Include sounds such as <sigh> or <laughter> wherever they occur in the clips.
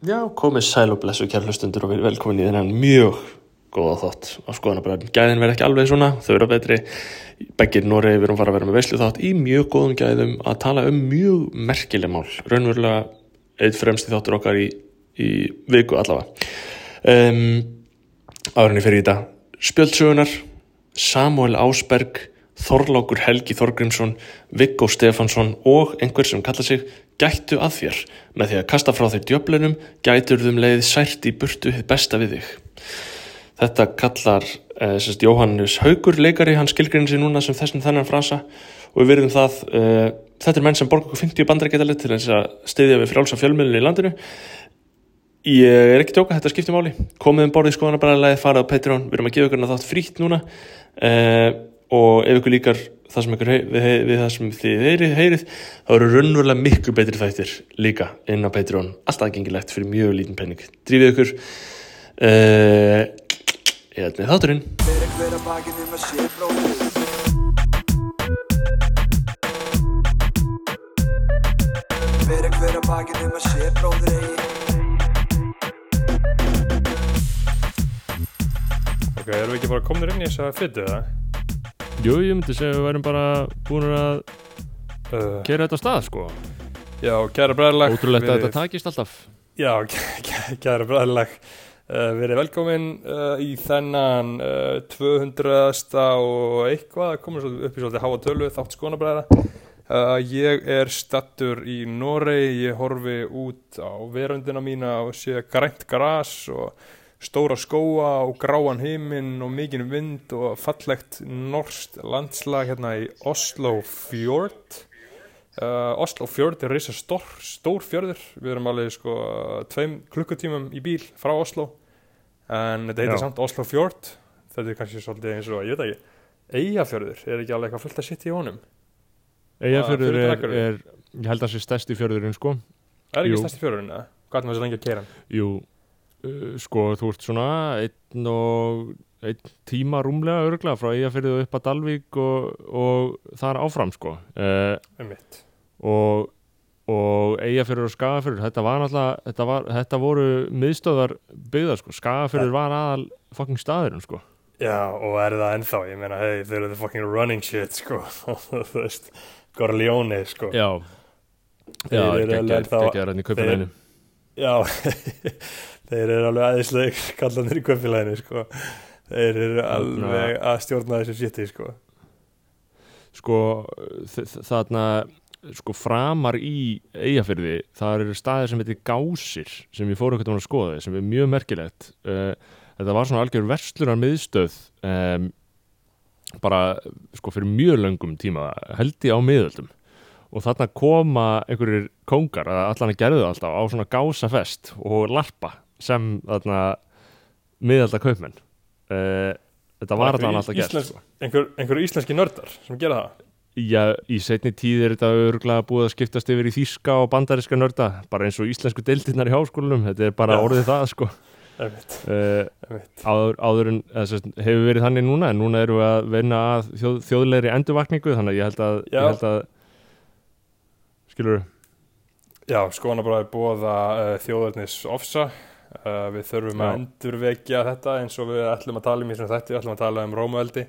Já, komið sæl og blessu kærlustundur og verið velkomin í þennan mjög góða þátt á skoðanabræðin. Gæðin verð ekki alveg svona, þau eru að betri. Beggir Noregi við erum fara að vera með veislu þátt í mjög góðum gæðum að tala um mjög merkileg mál. Raunverulega eitt fremsti þáttur okkar í, í viku allavega. Um, árinni fyrir í þetta Spjöldsögunar, Samuel Ásberg, Þorlákur Helgi Þorgrímsson, Viggo Stefansson og einhver sem kalla sig gættu að þér. Með því að kasta frá þér djöflunum gætur þum leið sært í burtu þið besta við þig. Þetta kallar eh, sérst, Jóhannes Haugur leikari, hann skilgrinni sig núna sem þessum þennan frasa og við verðum það, eh, þetta er menn sem borgar okkur 50 bandrækjætalið til þess að stiðja við frjálsa fjölmjölinu í landinu. Ég er ekki tjóka, þetta skiptir máli. Komið um borðið skoðanabræðilegið, farið á Patreon, við erum að gefa ykkur þátt frýtt núna eh, og ef ykkur líkar það sem ykkur við, við það sem þið heyrið, heyrið þá eru raunverulega miklu betri þættir líka inn á Patreon. Alltaf aðgengilegt fyrir mjög lítinn penning drífið ykkur uh, ég held með þátturinn. Fyrir hver að bakið um að sé bróðir Fyrir hver að bakið um að sé bróðir eigi Ok, erum við ekki bara komnir inn í þess að fyttu það? Jú, ég myndi segja að við værum bara búin að Uh, kera þetta stað, sko. já, kæra bræðileg Ótrúlegt að þetta takist alltaf. Já, <laughs> kæra bræðileg uh, Við erum velkomin uh, í þennan uh, 200. og eitthvað komum svo upp í svolítið háa tölu þátt skonabræða uh, Ég er stattur í Noregi ég horfi út á veröndina mína og sé grænt gras og stóra skóa og gráan heiminn og mikinn vind og fallegt norskt landslag hérna í Oslo Fjord Uh, Oslo fjörð er reysa stór, stór fjörður við erum alveg sko tveim klukkutímum í bíl frá Oslo en þetta heitir Já. samt Oslo fjörð þetta er kannski svolítið eins og, ég veit ekki Eyjafjörður, er ekki alveg eitthvað fullt að sitta í honum Eyjafjörður er, er, ég held að það sé stærsti fjörðurinn, sko. er ekki stærsti fjörðurinn eða? hvað er maður svo lengi að kera hann? Jú, sko, þú ert svona einn og einn tíma rúmlega örgla frá Eyjafjörðu upp að Dalvík og, og þar áfram, sko. Uh, og, og Eyjafjörður og Skagafjörður, þetta var náttúrulega, þetta, var, þetta voru miðstöðar byggðar, sko. Skagafjörður var aðal fucking staðurinn, sko. já og er það ennþá, ég meina hey, þeir eru the fucking running shit sko <laughs> þú veist, Gorleone sko Já, Þeir já, eru alveg geggjaður, ennþá-. Já, <laughs> þeir eru alveg aðeinsleg <laughs> kallanir í kvöffileginu sko. Þeir eru alveg að stjórna þessu shiti sko. sko þarna sko framar í eigafyrði það eru staðir sem heitir gásir sem ég fór ekkert um að skoða sem er mjög merkilegt uh, þetta var svona algjör verslunar miðstöð bara sko fyrir mjög löngum tíma held ég á miðöldum og þarna koma einhverjir kóngar að allan að gerðu alltaf á svona gásafest og larpa sem þarna miðalda kaupmenn uh, þetta var allan alltaf gert sko. Einhver, einhver íslenski nördar sem gera það. Já, í setni tíð er þetta örgulega búið að skiptast yfir í þýska og bandariska nörda, bara eins og íslensku deildirnar í háskólanum, þetta er bara Já. orðið það sko. Uh, áður, áður en, eða, sérst, hefur verið þannig núna, en núna erum við að vinna að þjóð, þjóðlegri endurvakningu, þannig að ég held að, ég held að skilur Já, skoðan bara að búa uh, þjóðarnis ofsa. Uh, við þurfum að Já. endurvekja þetta eins og við ætlum að tala um í svona þetta, við ætlum að tala um Rómuveldi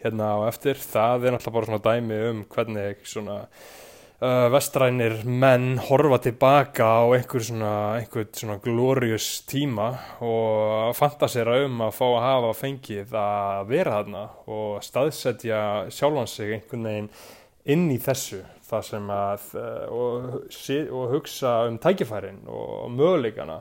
hérna á eftir. Það er náttúrulega bara svona dæmi um hvernig svona uh, vestrænir menn horfa tilbaka á einhver svona, einhver svona glorious tíma og fantasera um að fá að hafa fengið að vera þarna og staðsetja sjálfan sig einhvern veginn inn í þessu það sem að uh, og, og hugsa um tækifærin og möguleikana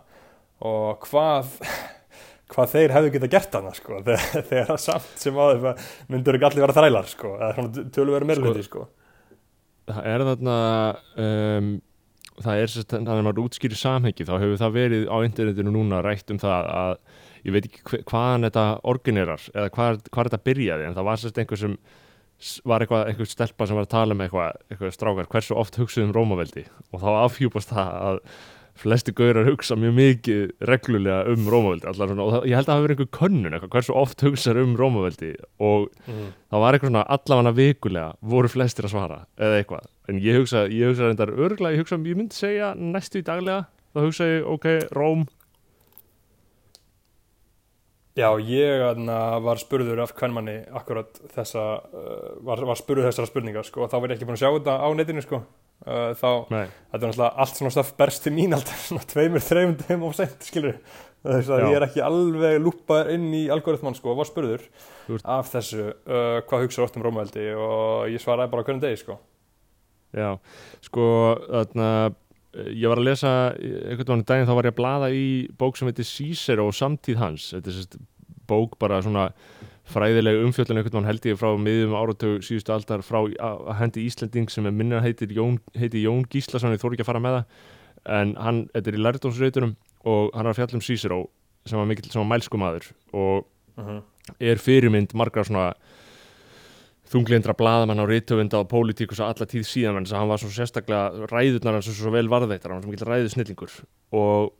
og hvað <laughs> hvað þeir hefðu geta gert hana sko, <laughs> þegar, það samt sem áður myndur ekki allir vera þrælar sko, eða svona töluveri meirluti sko. það er þarna um, það er sérst, þannig að maður útskýrir samhengi þá hefur það verið á internetinu núna rætt um það að ég veit ekki hvaðan þetta orginerar eða hvað, hvað þetta byrjaði en það var sérst einhver sem var eitthvað, eitthvað stelpa sem var að tala um eitthvað, eitthvað strákar, hversu oft hugsuðum Rómaveldi og þá afhjúpast það að flesti gaurar hugsa mjög mikið reglulega um það, ég held að það verið einhver könnun eitthvað, hversu oft hugsaður um Rómaveldi og mm. það var eitthvað svona allavega vikulega voru flestir að svara eða eitthvað en ég hugsa, ég hugsa reyndar örgulega, ég hugsa, ég myndi segja næstu í daglega þá hugsa ég, ok, Róm Já, ég aðna, var spurður af hvernmanni akkurat þessa, uh, var, var spurður þessara spurningar sko, og þá var ég ekki búin að sjá þetta á netinu sko. Uh, þá, Nei, þetta er náttúrulega allt svona staf berst til mín alltaf <laughs> svona tveimur, þreimur, tveim og sent, skilur þess að Já. ég er ekki alveg lúpaður inn í algoritmann sko, var spurður ert- af þessu uh, hvað hugsa oft um Rómaveldi og ég svaraði bara hvernig degi sko. já, sko þarna, eh, ég var að lesa einhvern veginn daginn þá var ég að blaða í bók sem heitir Cicero og samtíð hans þetta er sérst bók bara svona fræðileg umfjöllun einhvern veginn held ég frá miðjum áratug síðustu aldar frá að hendi Íslending sem er minna heitir Jón, heitir Jón Gíslason ég þór ekki að fara með það. En hann, þetta er í lærdómsreitunum og hann er að fjalla um Cicero sem var mikill sem var mælskumadur og uh er fyrirmynd margra svona þunglindra blaðamenn á rithöfunda og pólitíkus á alla tíð síðan en þess að hann var svo sérstaklega ræðurnar hans svo, svo vel varðveittar, hann var svo mikil ræðusnillingur. Og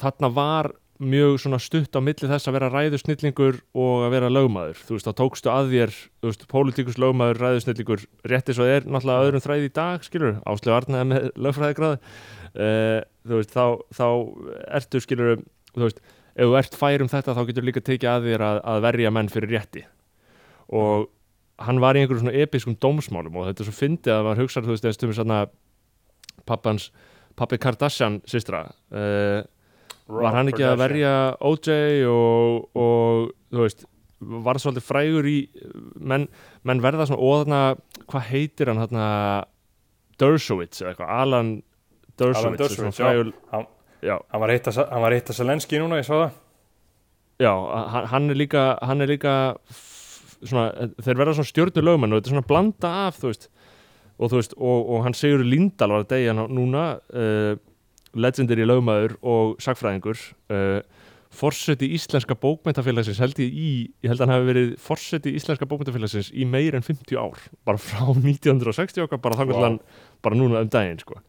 þarna var mjög svona stutt á milli þess að vera ræðusnillingur og að vera lögmaður. Þú veist, þá tókstu að þér, þú veist, pólitíkus lögmaður, ræðusnillingur, rétti svo er náttúrulega öðrum þræði í dag, skilur, Áslega Arnaði með lögfræðigrað. Uh, þú veist, þá, þá ertu, skilur, þú veist ef þú ert fær um þetta þá getur líka tekið að þér að, að verja menn fyrir rétti. Og hann var í einhverjum svona episkum dómsmálum og þetta er svo fyndið að maður hugsa þú veist, pappi Kardashian systra uh, var hann ekki að verja OJ og, og þú veist var svolítið frægur í menn, menn verða svona og þarna, hvað heitir hann þarna? Dershowitz eða eitthvað, Alan Dershowitz, Alan Dershowitz, frægur, Hann- já, hann var hitt að, Selenski núna, ég sá það. Já, hann, hann er líka hann er líka svona, þeir verða svona stjörnu lögmenn og þetta er svona blanda af þú veist. Og, þú veist, og, og hann segur Lindahl var að degja núna uh, legendary lögmaður og sagfræðingur uh, forseti íslenska bókmyndafélagsins held ég í, ég held að hann hafi verið forseti íslenska bókmyndafélagsins í meir en 50 ár, bara frá <laughs> 1960 okkar, bara Vá. wow. hann bara núna um daginn, sko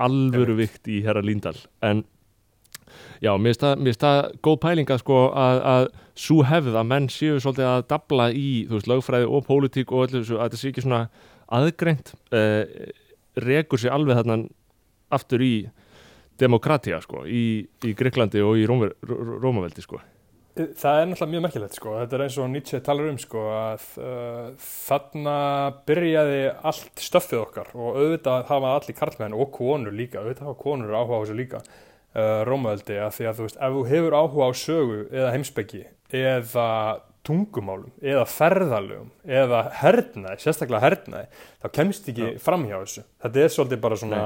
alvöru vikt í herra Lindahl en Já, mér finnst það, það góð pælinga sko að, að svo hefð að menn séu svolítið að dabla í, þú veist, lögfræði og pólitík og öllu þessu, að þetta sé ekki svona aðgreint, uh, rekur sér alveg þarna aftur í demokratía sko, í, í Greiklandi og í Rómaveldi sko. Það er náttúrulega mjög merkilegt sko, þetta er eins og Nietzsche talar um sko að uh, þarna byrjaði allt stöffið okkar og auðvitað hafa allir karlmenn og konur líka, auðvitað hafa konur áhuga á þessu líka, uh, Rómaveldi, að því að þú veist, ef þú hefur áhuga á sögu eða heimsbyggi eða tungumálum eða ferðalögum eða hernaði, sérstaklega hernaði, þá kemst ekki fram hjá þessu. Þetta er svolítið bara svona,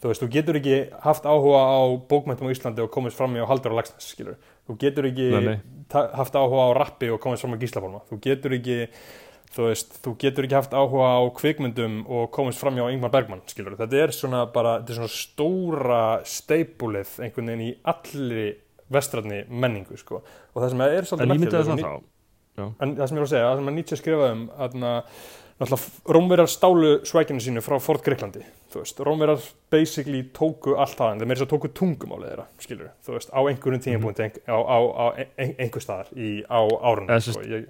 þú veist, þú getur ekki haft áhuga á bókmæntum á Íslandi og komist fram hjá Haldur og Lagsnes, skilur. Þú getur ekki Nei, nei. haft áhuga á rappi og komist fram á gíslapólma. Þú getur ekki, þú veist, þú getur ekki haft áhuga á kvikmyndum og komist fram hjá Ingmar Bergmann, skilur. Þetta er svona bara, þetta er svona stóra steipulið einhvern veginn í allri vestrætni menningu, sko. Og það sem er svolítið merkilegt. En það sem ég var að segja, það sem að Nietzsche skrifaði um að náttúrulega Rómverjar stálu svækinu sínu frá Fort Greiklandi þú veist, Rómverjar basically tóku allt það, en þeir meira svo tóku tungumálið þeirra skilur, þú veist, á einhverjum tímapunkti mm á, á, á ein, einhver staðar í, á árunum sko, ég,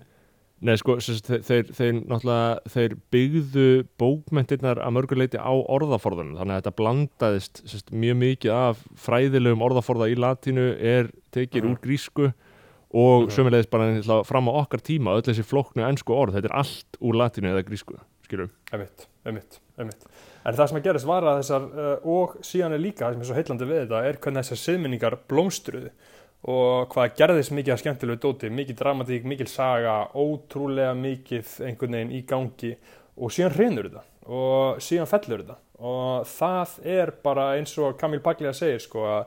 Nei, sko, þeir, þeir, þeir náttúrulega, þeir byggðu bókmentirnar að mörguleiti á orðaforðunum, þannig að þetta blandaðist sérst, mjög mikið af fræðilegum orðaforða í latínu er tekið Mhm. úr grísku og Mhm. sömulegis bara fram á okkar tíma, öll þessi flóknu ennsku orð, þetta er allt úr latínu eða grísku, skilur. Einmitt, einmitt, einmitt. En það sem að gerist var að þessar, uh, og síðan er líka, það sem er svo heillandi við þetta, er hvernig þessar siðminningar blómstruðu og hvað gerðist mikið að skemmtilegu dóti, mikið dramatík, mikið saga, ótrúlega mikið einhvern veginn í gangi og síðan hrinur þetta og síðan fellur þetta. Og það er bara eins og Kamil Paglia segir sko að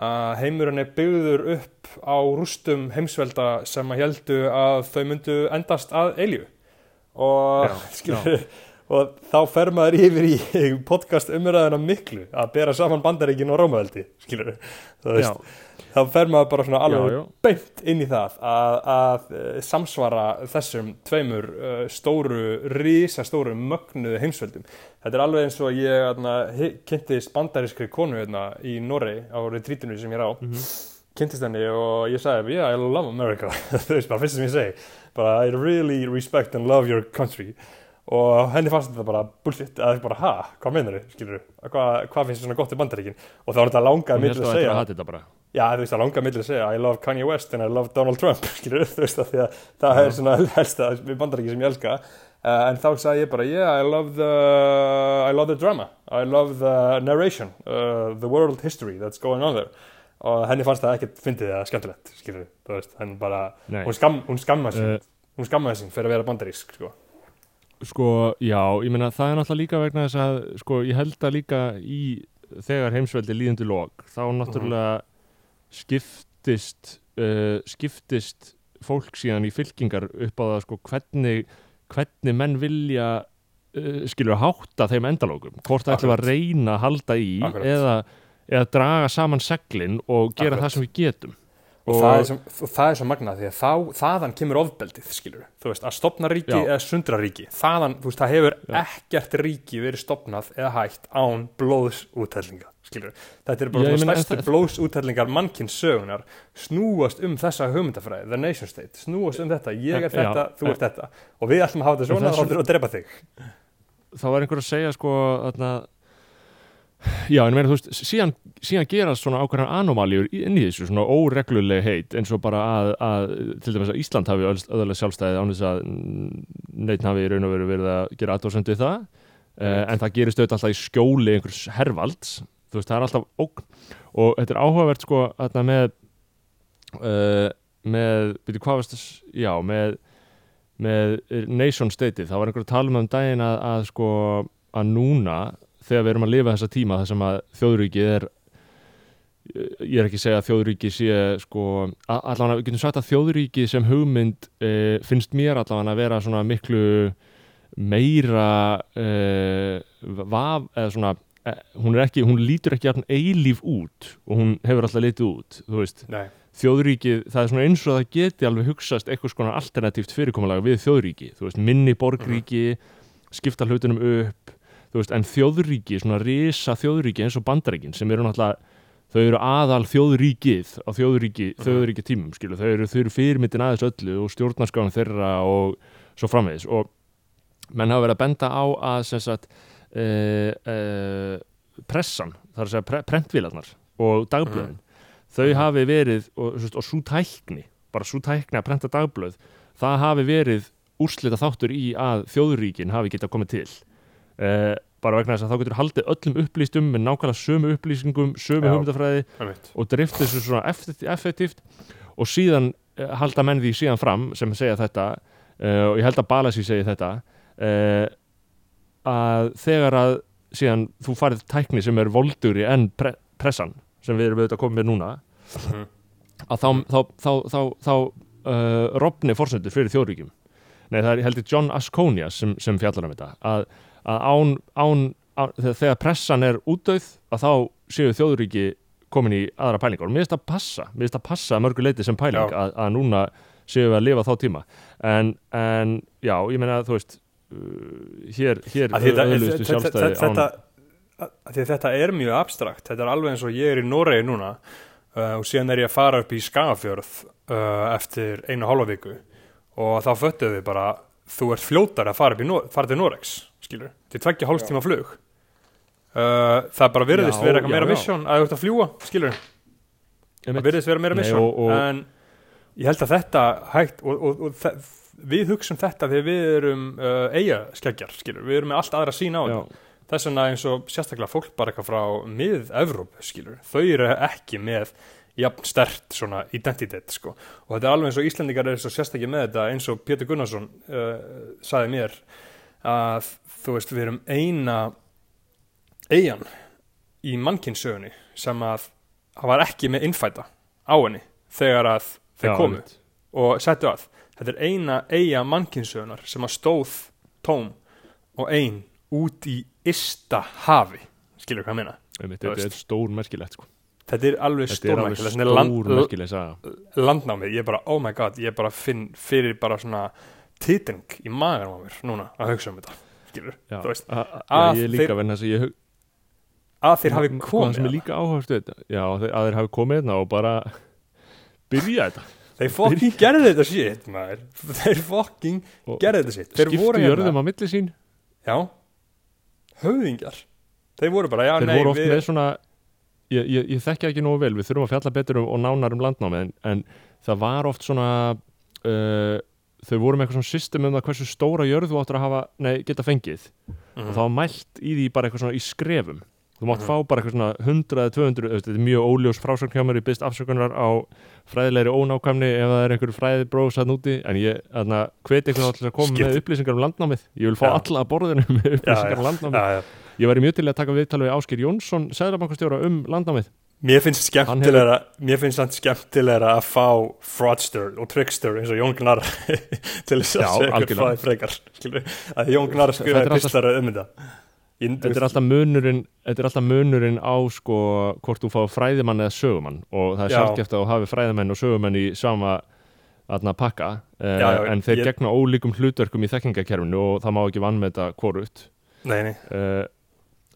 að heimurinn er byggður upp á rústum heimsvelda sem að heldu að þau myndu endast að eilju og <laughs> skilur og þá fer maður yfir í <laughs> podcast umræðina miklu að bera saman bandaríkin og Rómaveldi skilur þá fer maður bara svona alveg já, já. beint inn í það að, að eh, samsvara þessum tveimur uh, stóru, risastóru mögnuðu heimsveldum. Þetta er alveg eins og ég atna, kynntist bandarískri konu hérna, í Norei á retrítinu sem ég er á. Kynntist henni og ég sagði yeah, I love America. <laughs> Þú veist bara fyrst sem ég segi. Bara I really respect and love your country og henni fannst þetta bara bullshit eða bara ha, hvað meinar þau, skilur hvað, hvað finnst þér svona gott í bandaríkin? Og þá var þetta langaði Hún milli held að að segja já, þú veist, það langaði milli að segja I love Kanye West and I love Donald Trump <laughs> skilur, þú veist, af því að það er svona <laughs> helsta við bandaríkin sem ég elska. Uh, en þá sagði ég bara, yeah, I love the I love the drama, I love the narration, uh, the world history that's going on there. Og henni fannst það ekkert fyndið eða skemmtilegt, skilur þú veist, henni bara, Nei. hún, skam, hún skammaði sín. Eh, hún skammaði sín fyrir að vera bandarísk, sko Sko, já, ég meina það er náttúrulega líka vegna þess að, sko, ég held að líka í þegar heimsveldi líðandi lok, þá náttúrulega skiptist uh, skiptist fólk síðan í fylkingar upp á það, sko, hvernig hvernig menn vilja uh, skilur hátta þeim endalókum. Hvort það ætlum að reyna að halda í eða, eða draga saman seglin og gera Akkurat. það sem við getum og, það, er svo, og það er svo magnað því að þá, þaðan kemur ofbeldið skilur þú veist, að stopna ríki Já. eða sundra ríki. Þaðan, þú veist, það hefur Já. ekkert ríki verið stopnað eða hægt án blóðsúthellinga skilur, þetta eru bara Já, svona stærstu það- blóðsúthellingar mannkins sögunar snúast um þessa hugmyndafræði the nation state, snúast um þetta. Ég er Já, þetta, þú ert þetta. Og við ætlum að hafa þetta svona það er og, og drepa þig. Þá var einhver að segja sko þarna já, en meina þú veist, síðan, síðan gerast svona ákveðan anomaljur inn í þessu svona óregluleg heit eins og bara að, að til dæmis að Ísland hafi öðlega sjálfstæði án þess að neitt hafi í raun og veru verið að gera aðdóðsend við það. Uh, en það gerist auðvitað alltaf í skjóli einhvers hervalds, þú veist, það er alltaf ógn. Og þetta er áhugavert sko þarna með uh, með, byrju hvað varst þess já, með með nation state þá var einhver að tala um um daginn að, að sko að núna þegar við erum að lifa þessa tíma þar sem að þjóðríkið er ég er ekki að segja að þjóðríki sé sko, allavega við getum sagt að þjóðríki sem hugmynd e, finnst mér allavega að vera svona miklu meira e, vaf, eða svona e, hún ekki, hún lítur ekki jafn eilíf út og hún hefur alltaf litið út þú veist, Nei. þjóðríkið, það er svona eins og það geti alveg hugsast eitthvað svona alternatíft fyrirkomulega við þjóðríki, þú veist, minni borgríki skipta hlutunum upp veist, en þjóðríki, svona risa þjóðríki eins og bandaríkin sem eru náttúrulega þau eru aðal þjóðríkið á þjóðríki, þjóðríki tímum, skilu þau eru, eru fyrirmyndin aðeins öllu og stjórnarskáðan þeirra og svo framvegis. Og menn hafa verið að benda á að sem sagt uh, uh, pressan, það er að segja pre prentvílarnar og dagblöðin þau hafi verið, og, og, og svo tækni bara svo tækni að prenta dagblöð það hafi verið úrslita þáttur í að þjóðuríkin hafi getað komið til uh, bara vegna þess að þá getur haldið öllum upplýstum með nákvæmlega sömu upplýsingum sömu Já. hugmyndafræði einmitt. og drift þessu svona effekti- effektíft og síðan uh, halda menn því síðan fram sem segja þetta uh, og ég held að Balasi segi þetta að þegar að síðan þú farið tækni sem er volduri en pre pressan sem við erum auðvitað komið með núna Mhm. að þá, þá, þá, þá, þá uh, rofni fórsendur fyrir þjóðríkjum Nei, það er, heldur John Asconius sem, sem fjallar um þetta að, að án, án, án þegar, pressan er útdauð að þá séu þjóðríki komin í aðra pælingar. Og mér finnst það passa, mér finnst það passa að mörgu leiti sem pæling að, að núna séu við að lifa þá tíma. En, en já, ég meina þú veist uh, hér, hér Að þetta, sjálfstæði þetta, að að þetta er mjög abstrakt. Þetta er alveg eins og ég er í Noregi núna uh, og síðan er ég að fara upp í Skagafjörð uh, eftir einu hálfa viku. Og þá föttuðu við bara þú ert fljótar að fara, upp í Nor fara til Noregs skilur, til tveggja hálfs tíma flug. Uh, það bara virðist Já, vera eitthvað meira já. misjón að þú ert að fljúa skilur, það virðist vera meira Nei, misjón og- og- en ég held að þetta hægt og, og, og þe- við hugsum þetta þegar við erum uh, eigaskeggjar skilur, við erum með allt aðra sín á þetta. Þess vegna eins og sérstaklega fólk bara eitthvað frá mið-Evrópu skilur, þau eru ekki með jafn stert svona identitet sko. og þetta er alveg eins og Íslendingar er sérstaklega með þetta eins og Pétur Gunnarsson uh, saði mér að þú veist við erum eina eigan í mannkynnssögunni sem að hann var ekki með innfæta á henni þegar að þeir komu og settu að. Þetta er eina eiga mannkynnssögunar sem að stóð tóm og ein út í ysta hafi. Skilur hvað Einmitt, Þú þetta er stór merkilegt sko. þetta er alveg er stórmerkileg land, landnámið, ég bara, oh my god ég bara finn fyrir bara svona titring í maganum á mér núna að hugsa um þetta skilur, Já, þú veist, a- a- að já, ég líka þeir- venn þess að hug- að þeir hafi komið er líka Já, þeir- að þeir hafi komið og bara byrja þetta. Þeir fucking gerði þetta shit maður. Þeir fucking Og gerði þetta shit. Þeir skiptu hérna. jörðum á milli sín. Já. Höfðingjar. Þeir voru bara, já, þeir nei voru oft við, með svona ég, ég, ég þekki ekki nógu vel, við þurfum að fjalla betur um, og nánar um landnámi en, en það var oft svona uh, þau voru með eitthvað svona system um það hversu stóra jörð þú áttur að hafa, nei, geta fengið Mhm. og það var mælt í því bara eitthvað svona í skrefum þú mátt Mhm. fá bara eitthvað svona 100 eða 200, þú veist, þetta er mjög óljós frásögn hjá mér ég byrst afsökunar á fræðilegri ónákvæmni ef það er einhverju fræði bróðs að núti en ég hérna, hveti eitthvað til að koma Skipt. með upplýsingar um landnámið ég vil fá Já. alla að borðinu með upplýsingar um já, landnámið já, já. Ég væri mjög til að taka viðtal við Áskir Jónsson, Sæðlabankastjóra um landnámið. Mér finnst skemmtilegra mér finnst hann skemmtilegra að fá fraudster og trickster eins og Jón Gnar <laughs> til þess að segja frá því frekar að Jón Gnar skrifaði alltaf- pistar um þetta. Þetta er alltaf munurinn, þetta er alltaf munurinn á sko hvort þú fá fræðimann eða sögumann. Og það er Já. sjálfgeft að þú hafi fræðimenn og sögumenn í sama aðna pakka. Uh, Já, já, en þeir ég- gegna ólíkum hlutverkum í þekkingakerfinu og það má ekki vann með þetta nei, uh,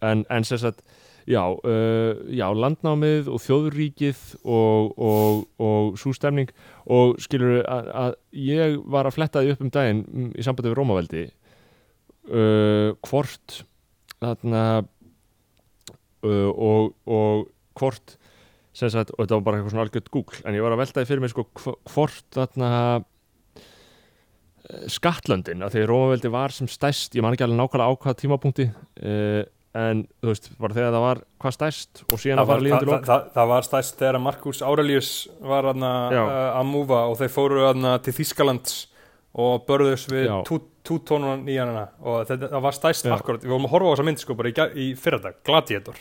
en, en sem sagt já, uh, já, landnámið og þjóðuríkið og, og, og svo stemning. Og skilur að, ég var að fletta því upp um daginn mm, í sambandi við Rómaveldi uh, hvort þarna uh, og, og hvort sem sagt, og þetta var bara eitthvað svona algjörð Google, en ég var að velta því fyrir mig sko hv- hvort þarna eh, Skattlöndin, að því Rómaveldi var sem stærst, ég man ekki alveg nákvæmlega á hvaða tímapunkti uh, en þú veist, bara þegar það var hvað stærst og síðan það að var, fara líðandi það, lók það, það var stæst þegar Marcus Aurelius var aðna, Já. uh, að múfa og þeir fóru aðna, til Þískalands og börðus við Já. tútónuna nýjanina og þetta, það var stæst Já. akkurat, við vorum að horfa á þessa mynd sko bara í, í fyrradag, Gladiator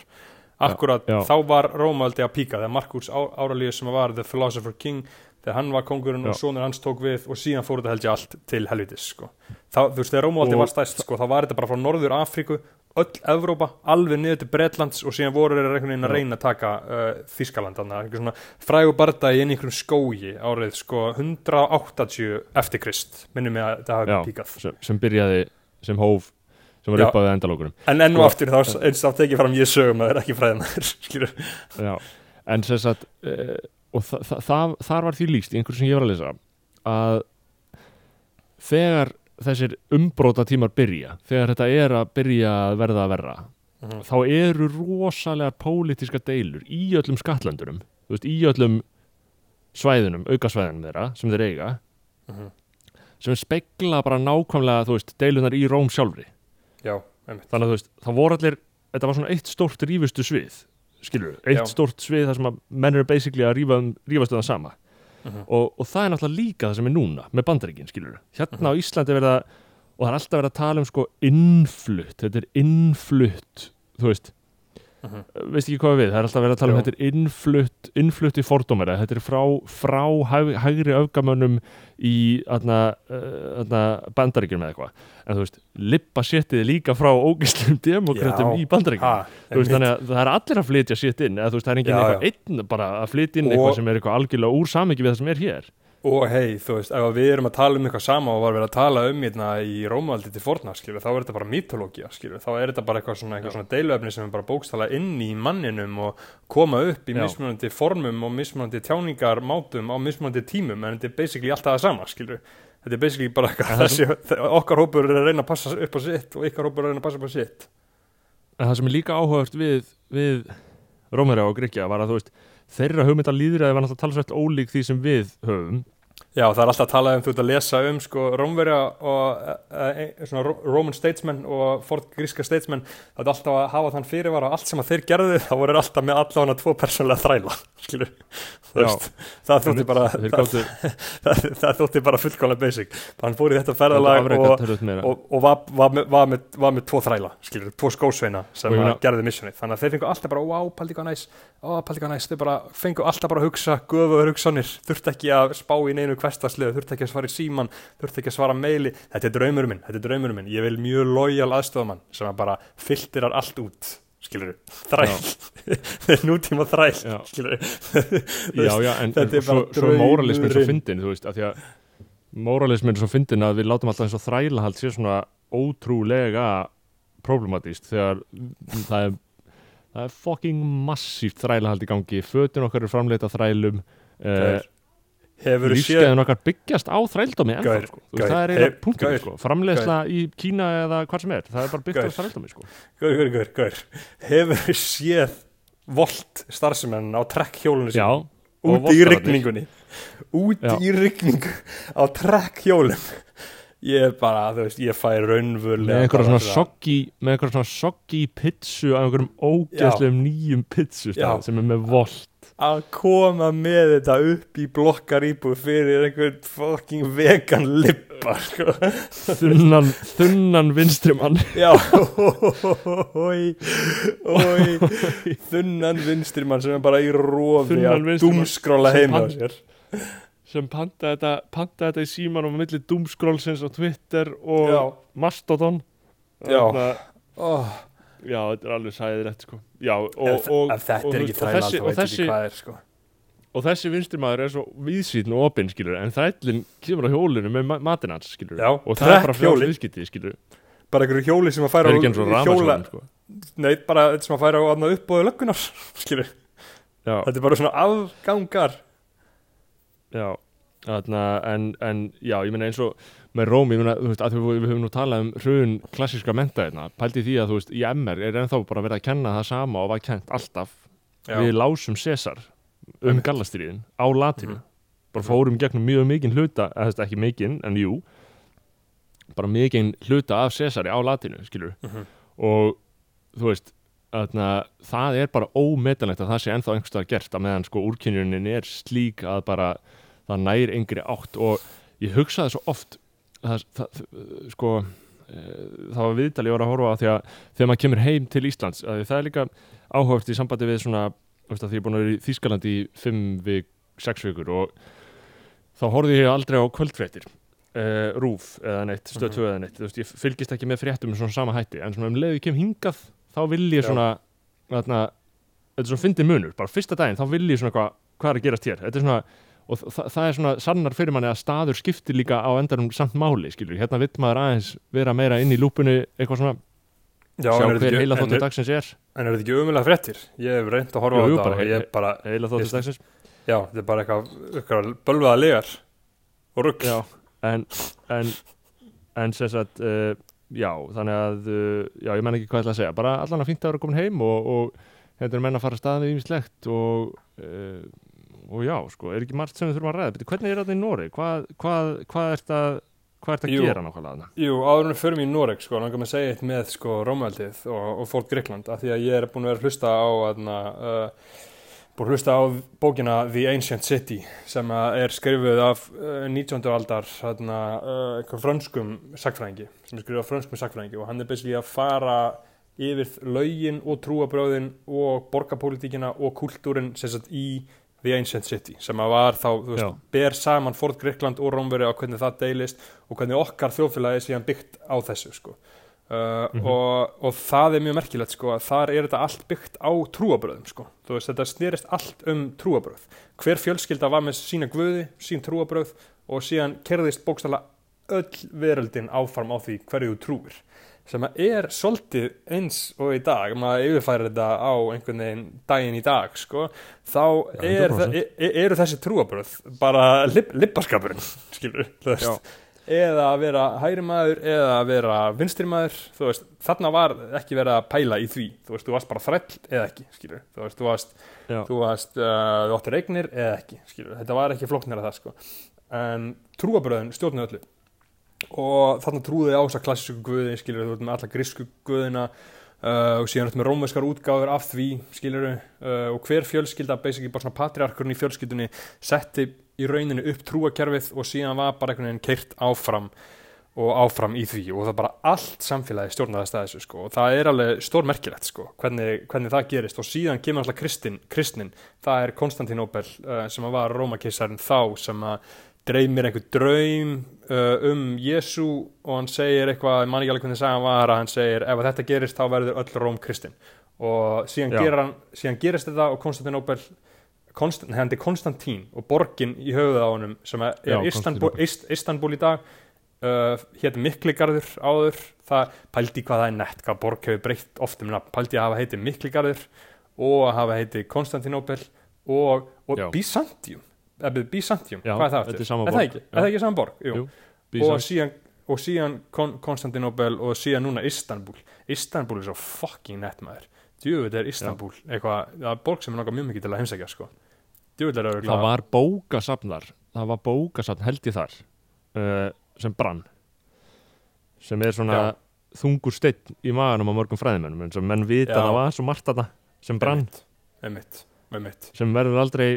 akkurat, Já. þá var Rómaldi að píka þegar Marcus Á- Aurelius sem var The Philosopher King, þegar hann var kongurinn Já. og sonur hans tók við og síðan fóru þetta held ég allt til helvitis sko. þá, þú veist, þegar Rómaldi var stæst sko, þá var þetta bara frá Norður Afríku öll Evrópa, alveg niður til Bretlands og síðan voru þeir einhvern veginn að reyna að taka uh, Þískaland, þannig að einhver svona frægu bardaði inn í einhverjum skógi árið sko 180 eftir Krist, minnum mig að þetta hafi píkað. sem, sem byrjaði, sem hóf sem var upp á við endalókurum en enn og aftur þá eins þá tekið fram ég sögum að það er ekki <laughs> Já, en sem sagt uh, og þa þa þa þar var því líst í einhverju sem ég var að lesa að þegar þessir umbróta tímar byrja þegar þetta er að byrja að verða að verra Mhm. þá eru rosalega pólitíska deilur í öllum skattlöndunum þú veist, í öllum svæðunum, aukasvæðunum þeirra sem þeir eiga Mhm. sem spegla bara nákvæmlega veist, deilunar í Róm sjálfri já, þannig að þú veist, það voru allir þetta var svona eitt stórt rífustu svið skilur, eitt Já. stórt svið þar sem að menn eru basically að rífa, um- rífast um það sama Mhm. og, og það er náttúrulega líka það sem er núna með bandaríkin, skilur hérna á Íslandi er verið að og það er alltaf verið að tala um sko innflutt, þetta er innflutt þú veist, Mhm. veist ekki hvað við, það er alltaf verið að tala um þetta er innflutt, innflutt í fordómara. Þetta er frá, frá hæg, hægri öfgamönnum í aðna, uh, bandaríkjum eða eitthvað. En þú veist, lippa séttið líka frá ógislum demokratum í bandaríkjum þannig að það er allir að flytja sétt inn eða þú veist, það er enginn eitthvað einn bara að flytja inn eitthvað sem er eitthvað algjörlega úr samingi við það sem er hér og hei, þú veist, ef við erum að tala um eitthvað sama og var verið að tala um hérna í Rómaldi til forna, skilur, þá er þetta bara mítológia, skilur, þá er þetta bara eitthvað svona, eitthvað svona deiluefni sem er bara bókstala inn í manninum og koma upp í mismunandi formum og mismunandi tjáningar mátum á mismunandi tímum, en þetta er basically alltaf það sama, skilur, þetta er basically bara eitthvað, <laughs> þessi, okkar hópur er að reyna að passa upp á sitt og ykkar hópur er að reyna að passa upp á sitt. En það sem er líka áhugavert við, við Rómverja og Gríkja var að þú veist þeirra hugmynda líðræði var náttúrulega talsvægt ólík því sem við höfum Já, það er alltaf að tala um, þú ert að lesa um sko, Rómverja og e, e, Roman statesmen og fort gríska statesmen, það er alltaf að hafa þann fyrirvara allt sem að þeir gerðu, þá voru alltaf með allavega tvo persónlega þræla <laughs> Já. veist það þótti bara það, <laughs> það, það þótti bara fullkomlega basic. Hann fór í þetta ferðalag og, og, og var, var, með, var, með, var með tvo þræla skilur, tvo skósveina sem gerði missionið, þannig að þeir fengu alltaf bara wow, paldi hvað næs, paldi hvað næs. Þeir bara fengu alltaf bara að hugsa, guðuður hugsanir þurfti ekki að spá í neinu hverstasliðu þurfti ekki að svara í síman, þurfti ekki að svara meili þetta er draumur minn, þetta er draumur minn. Ég vil mjög lojal aðstofamann sem að bara filterar allt út, skilur þræl, nútíma þræl Já. <laughs> <laughs> já, já, en, en er svo, svo móralismin svo fyndin þú veist, af því að móralismin er svo fyndin að við látum alltaf eins og þrælahald sé svona ótrúlega problematíst þegar það er það er fucking massíft þrælahald í gangi. Fötin okkar eru framleita þrælum uh, Lífskeiðin okkar byggjast á þrældómi ennþá sko. Það er eiginlega gaur, sko. framleiðsla í Kína eða hvað sem er það er bara byggt á þrældómi sko. gaur, gaur, gaur, gaur, hefur séð volt starfsemenn á trekkhjólinu já, sínu og út í rigningunni út Já. í rigningu á trekkhjólum ég er bara, þú veist, ég fæ raunvölu með einhverja svona soggi með einhverja svona soggi pizzu af einhverjum ógeðslegum nýjum Já. sem er með volt að koma með þetta upp í blokkar íbúð fyrir einhvern fucking vegan lippa sko. þunnan, þunnan vinstrimann já. Oi, oi, þunnan vinstrimann sem er bara í rofi að sem heima á sér. sem panta þetta, panta þetta í síman og milli doomscrollsins á Twitter og Mastodon. Já. Oh, já, þetta er alveg sæðilegt sko. já, og, og, og, er þessi, sko. og þessi vinstrimaður er svo víðsýtn og opinn skilur en þrællin kemur á hjólinu með ma matinn hans skilur Já, og það er bara frjáls viðskipti skilur bara einhverju hjóli sem að færa og hjóla, sko. nei, bara þetta sem að færa á uppbóðu löggunar <laughs> skilur, já, þetta er bara svona afgangar já Þarna, en, en já, ég meina eins og með Róm, ég meina, þú veist, að við, höfum nú talað um hrun klassíska menta hérna, pældi því að þú veist, í MR er ennþá bara verið að kenna það sama og var kent alltaf Já. við lásum César um Einmitt. gallastriðin á latinu Mhm. bara fórum gegnum mjög mikinn hluta eða þú veist, ekki mikinn, en jú bara mikinn hluta af Césari á latinu, skilur Mhm. og þú veist þarna, það er bara ómetanlegt að það sé ennþá einhverstað gert að meðan sko úrkynjunin er slík að bara það nær yngri átt og ég hugsaði svo oft það, það, sko e, það var viðtal ég var að horfa á því að þegar maður kemur heim til Íslands að það er líka áhugavert í sambandi við svona því ég er búin að vera í Þýskalandi í fimm vik, sex vikur og þá horfði ég aldrei á kvöldfréttir uh, rúf eða neitt, stöð Mhm. 2 eða neitt þú veist, ég fylgist ekki með fréttum með svona sama hætti en svona um leið ég kem hingað þá vil ég svona þetta er svona fyndin munur, bara fyrsta daginn þá vil ég svona hvað, hvað er að gerast hér þetta er svona, og þa það er svona sannar fyrir manni að staður skiptir líka á endanum samt máli, skilur, hérna vill maður aðeins vera meira inn í lúpunni, eitthvað svona. Já, sjá en er þetta hver heila þóttu dagsins er. En er þetta ekki umulega fréttir? Ég hef reynd að horfa Jú, á jú, þetta bara og he- ég bara, heila þóttu dagsins. Já, þetta er bara eitthvað, bölvaða legar og rugg. Já, en en, en sem sagt uh, já, þannig að uh, já, ég menn ekki hvað ég ætla að segja, bara allan að fínt að vera komin heim og, og hérna er menn að fara að staða við ímislegt og uh, og já, sko, er ekki margt sem við þurfum að ræða Bíddu, hvernig er þetta í Nóri? Hvað, hvað, hvað hvað ert að Jú. gera nákvæmlega? Jú, áður en við förum í Noreg, sko, langar mig að segja eitt með, sko, Rómaldið og, og fólk Gríkland, af því að ég er búin að vera hlusta á, aðna, uh, búin að hlusta á bókina The Ancient City, sem er skrifuð af uh, 19. aldar, aðna, uh, eitthvað frönskum sagfræðingi, sem er skrifuð af frönskum sagfræðingi og hann er basically að fara yfir lögin og trúabröðin og borgarpólitíkina og kultúrin, í The Ancient City, sem að var þá, þú veist, Já. ber saman Ford Gríkland og Rómveri á hvernig það deilist og hvernig okkar þjóðfélagi er síðan byggt á þessu sko. uh, Mhm. og, og það er mjög merkilegt sko, að þar er þetta allt byggt á trúabröðum sko. þú veist, þetta snerist allt um trúabröð hver fjölskylda var með sína guði sín trúabröð og síðan kerðist bókstala öll veröldin áfram á því hverju þú trúir sem er svolítið eins og í dag, maður yfirfærir þetta á einhvern veginn daginn í dag sko, þá er, 100%. e, e, eru þessi trúabröð bara lip, lippaskapurinn <laughs> skilur, þú veist Já. eða að vera hægri maður eða að vera vinstri maður þú veist, þarna var ekki verið að pæla í því þú veist, þú varst bara þræll eða ekki skilur, þú veist, þú varst Já. þú varst, uh, þú áttir eignir eða ekki skilur, þetta var ekki flóknir að það sko en trúabröðin stjórnuð öllu og þarna trúði á þess að klassísku guði skilur, þú veist með alla grísku guðina Uh, og síðan með rómveskar útgáður af því skiluru uh, og hver fjölskylda basically bara svona patriarkurinn í fjölskyldunni setti í rauninu upp trúakerfið og síðan var bara einhvern veginn keirt áfram og áfram í því. Og það bara allt samfélagi stjórnaðist að þessu sko. Og það er alveg stór merkilegt sko hvernig, hvernig það gerist. Og síðan kemur alltaf kristin, kristnin það er Konstantinopel uh, sem var rómakeisarinn þá sem að dreymir einhver draum uh, um Jésu og hann segir eitthvað, ég man ekki alveg hvernig sagan var að hann segir ef þetta gerist þá verður öll Róm kristin. Og síðan, hann, síðan gerist þetta og Konstantinopel Konstant, hann er Konstantín og borgin í höfuð á honum sem er Já, Istanbul. Ist, Istanbul í dag uh, hétt Mikligarður áður. Það pældi hvað það er nett hvað borg hefur breytt oft um nafn. Pældi að hafa heitið Mikligarður og að hafa heitið Konstantinopel og, og. Byzantium Byzantium, hvað er það þetta aftur? er sama Er það Já. er það ekki saman borg? Jú. Jú, og síðan, og síðan Kon Konstantinopel og síðan núna Istanbul Istanbul er svo fucking nett maður djúvill er Istanbul eitthvað, það er borg sem er náttúrulega mjög mikið til að heimsækja sko. djúvill er það örugglega- var bókasafn þar það var bókasafn held ég þar uh, sem brann sem er svona Já. þungur steinn í maganum á mörgum fræðimennum eins og menn vita Já. að það var svo margt þarna sem brann einmitt, einmitt. Sem verður aldrei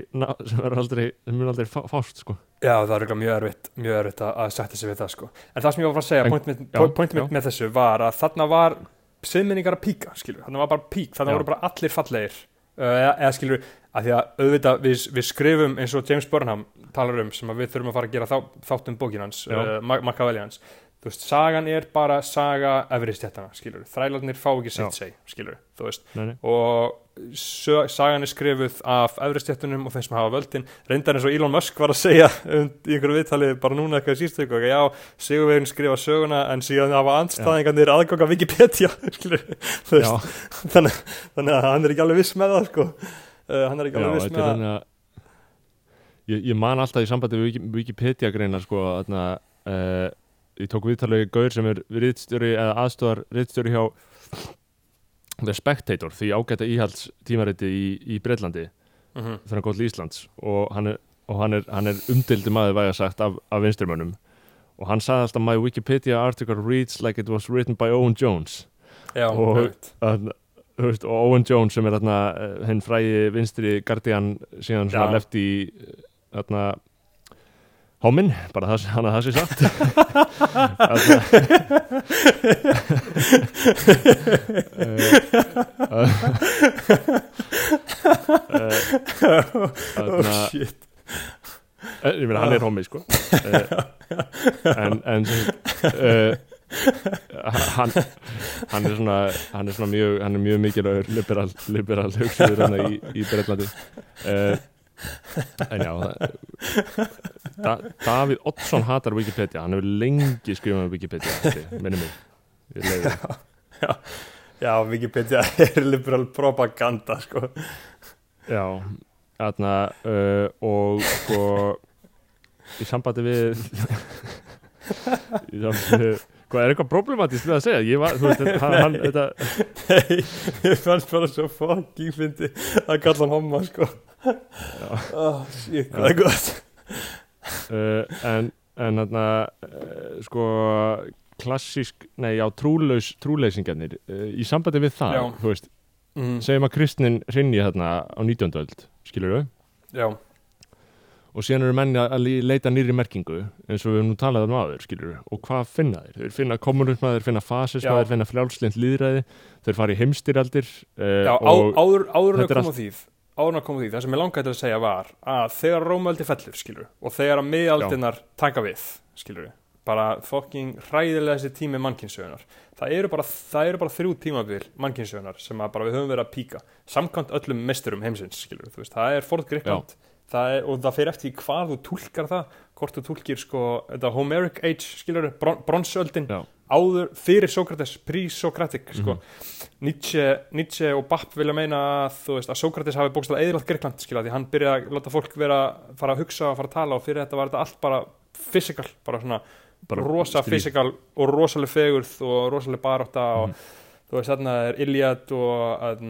sem verður aldrei, aldrei fá- fást sko. Já, það er mjög erfitt, mjög erfitt að, setja sig við það sko. En það sem ég var að segja, En- point mitt, með þessu var að þarna var siðminningar að píka, skilur, þarna var bara pík, þarna Já. voru bara allir fallegir, uh, eða, eða skilur, að því að auðvitað við, við skrifum eins og James Burnham talar um sem við þurfum að fara að gera þá, þátt um bókin hans, Já. uh, Machiavelli hans, þú veist, sagan er bara saga efristjættana, skilur, þrælarnir fá ekki sitt Já. seg, skilur, þú veist, nei, nei. og sagan er skrifuð af efristjættunum og þeim sem hafa völdin reyndar eins og Elon Musk var að segja um, í einhverju viðtali bara núna eitthvað í síðustu viku, já, Sigurvegin skrifa söguna en síðan hafa andstæðingarnir aðgang að Wikipedia <laughs> skilur, þú Já, veist, þannig, þannig að hann er ekki alveg viss með það sko. uh, hann er ekki já, alveg viss þetta með það að ég, ég man alltaf í sambandi við Wiki- Wikipedia greina sko, uh, ég tók viðtalið Gaur sem er riðstjóri eða aðstofar riðstjóri hjá The Spectator því ágæta íhalds tímariti í, í Breitlandi mm -hmm. þegar hann góð til Íslands og hann er, og hann er, hann er umdildi maður væga sagt af, af vinstrimönnum og hann sagði alltaf my Wikipedia article reads like it was written by Owen Jones já, Og- að, veist, og Owen Jones sem er þarna eh, hinn frægi vinstri Guardian síðan svona Já. lefti þarna Hóminn, bara það, hann að það sé sagt oh shit. Eh, ég meina hann er hommi sko. Uh, en, en uh, hann, hann er svona hann er svona mjög, hann er mjög mikilvægur liberal, liberal hugsuður hann í, í Breitlandi uh, en já da, Davíð Oddsson hatar Wikipedia hann hefur lengi skrifað um Wikipedia minni mig Ég leyfi. já, Wikipedia <laughs> er liberal propaganda sko. já þarna uh, og sko í sambandi við <laughs> í sambandi við hvað er eitthvað problematist við að segja ég var, þú veist, hann, hann þetta, Nei, ég fannst bara svo fucking fyndi að kalla hann homma sko. Oh, shit, hvað er gott uh, en en þarna uh, sko klassísk, nei já, trúlaus trúleysingarnir, uh, í sambandi við það Já. þú veist, mm, segjum að kristnin rinni þarna á 19. öld, skilur við já, og síðan eru menni að leita nýri merkingu eins og við höfum nú talað um áður, skilur við og hvað finna þeir? Þeir finna kommunisma, þeir finna fasisma, Já. finna frjálslind líðræði þeir fara í heimstyrjaldir uh, já áður, áður en að koma því áður en að koma því, það sem ég langaði til að segja var að þegar Rómöldi fellur, skilur og þegar að miðaldinar taka við skilur bara fucking hræðilega þessi tími mannkynsögunar það eru bara, það eru bara þrjú tímabil mannkynsögunar sem að bara við höfum verið að píka samkvæmt öllum mesturum heimsins skilur veist, það er Ford Greikland það er, og það fer eftir hvað þú túlkar það hvort þú túlkir sko þetta Homeric Age, skilur, bron, bronsöldin áður, fyrir Sókrates pre-Socratic, sko Mhm. Nietzsche, Nietzsche og Bapp vilja meina að, þú veist, að Sókrates hafi bókstæða eðlalt Greikland, skilja, því hann byrjaði að láta fólk vera, fara að hugsa og fara að tala og fyrir þetta var þetta allt bara physical bara svona Bara rosa physical og rosaleg fegurð og rosaleg baróta og Mhm. Þú veist, þarna er Iliad og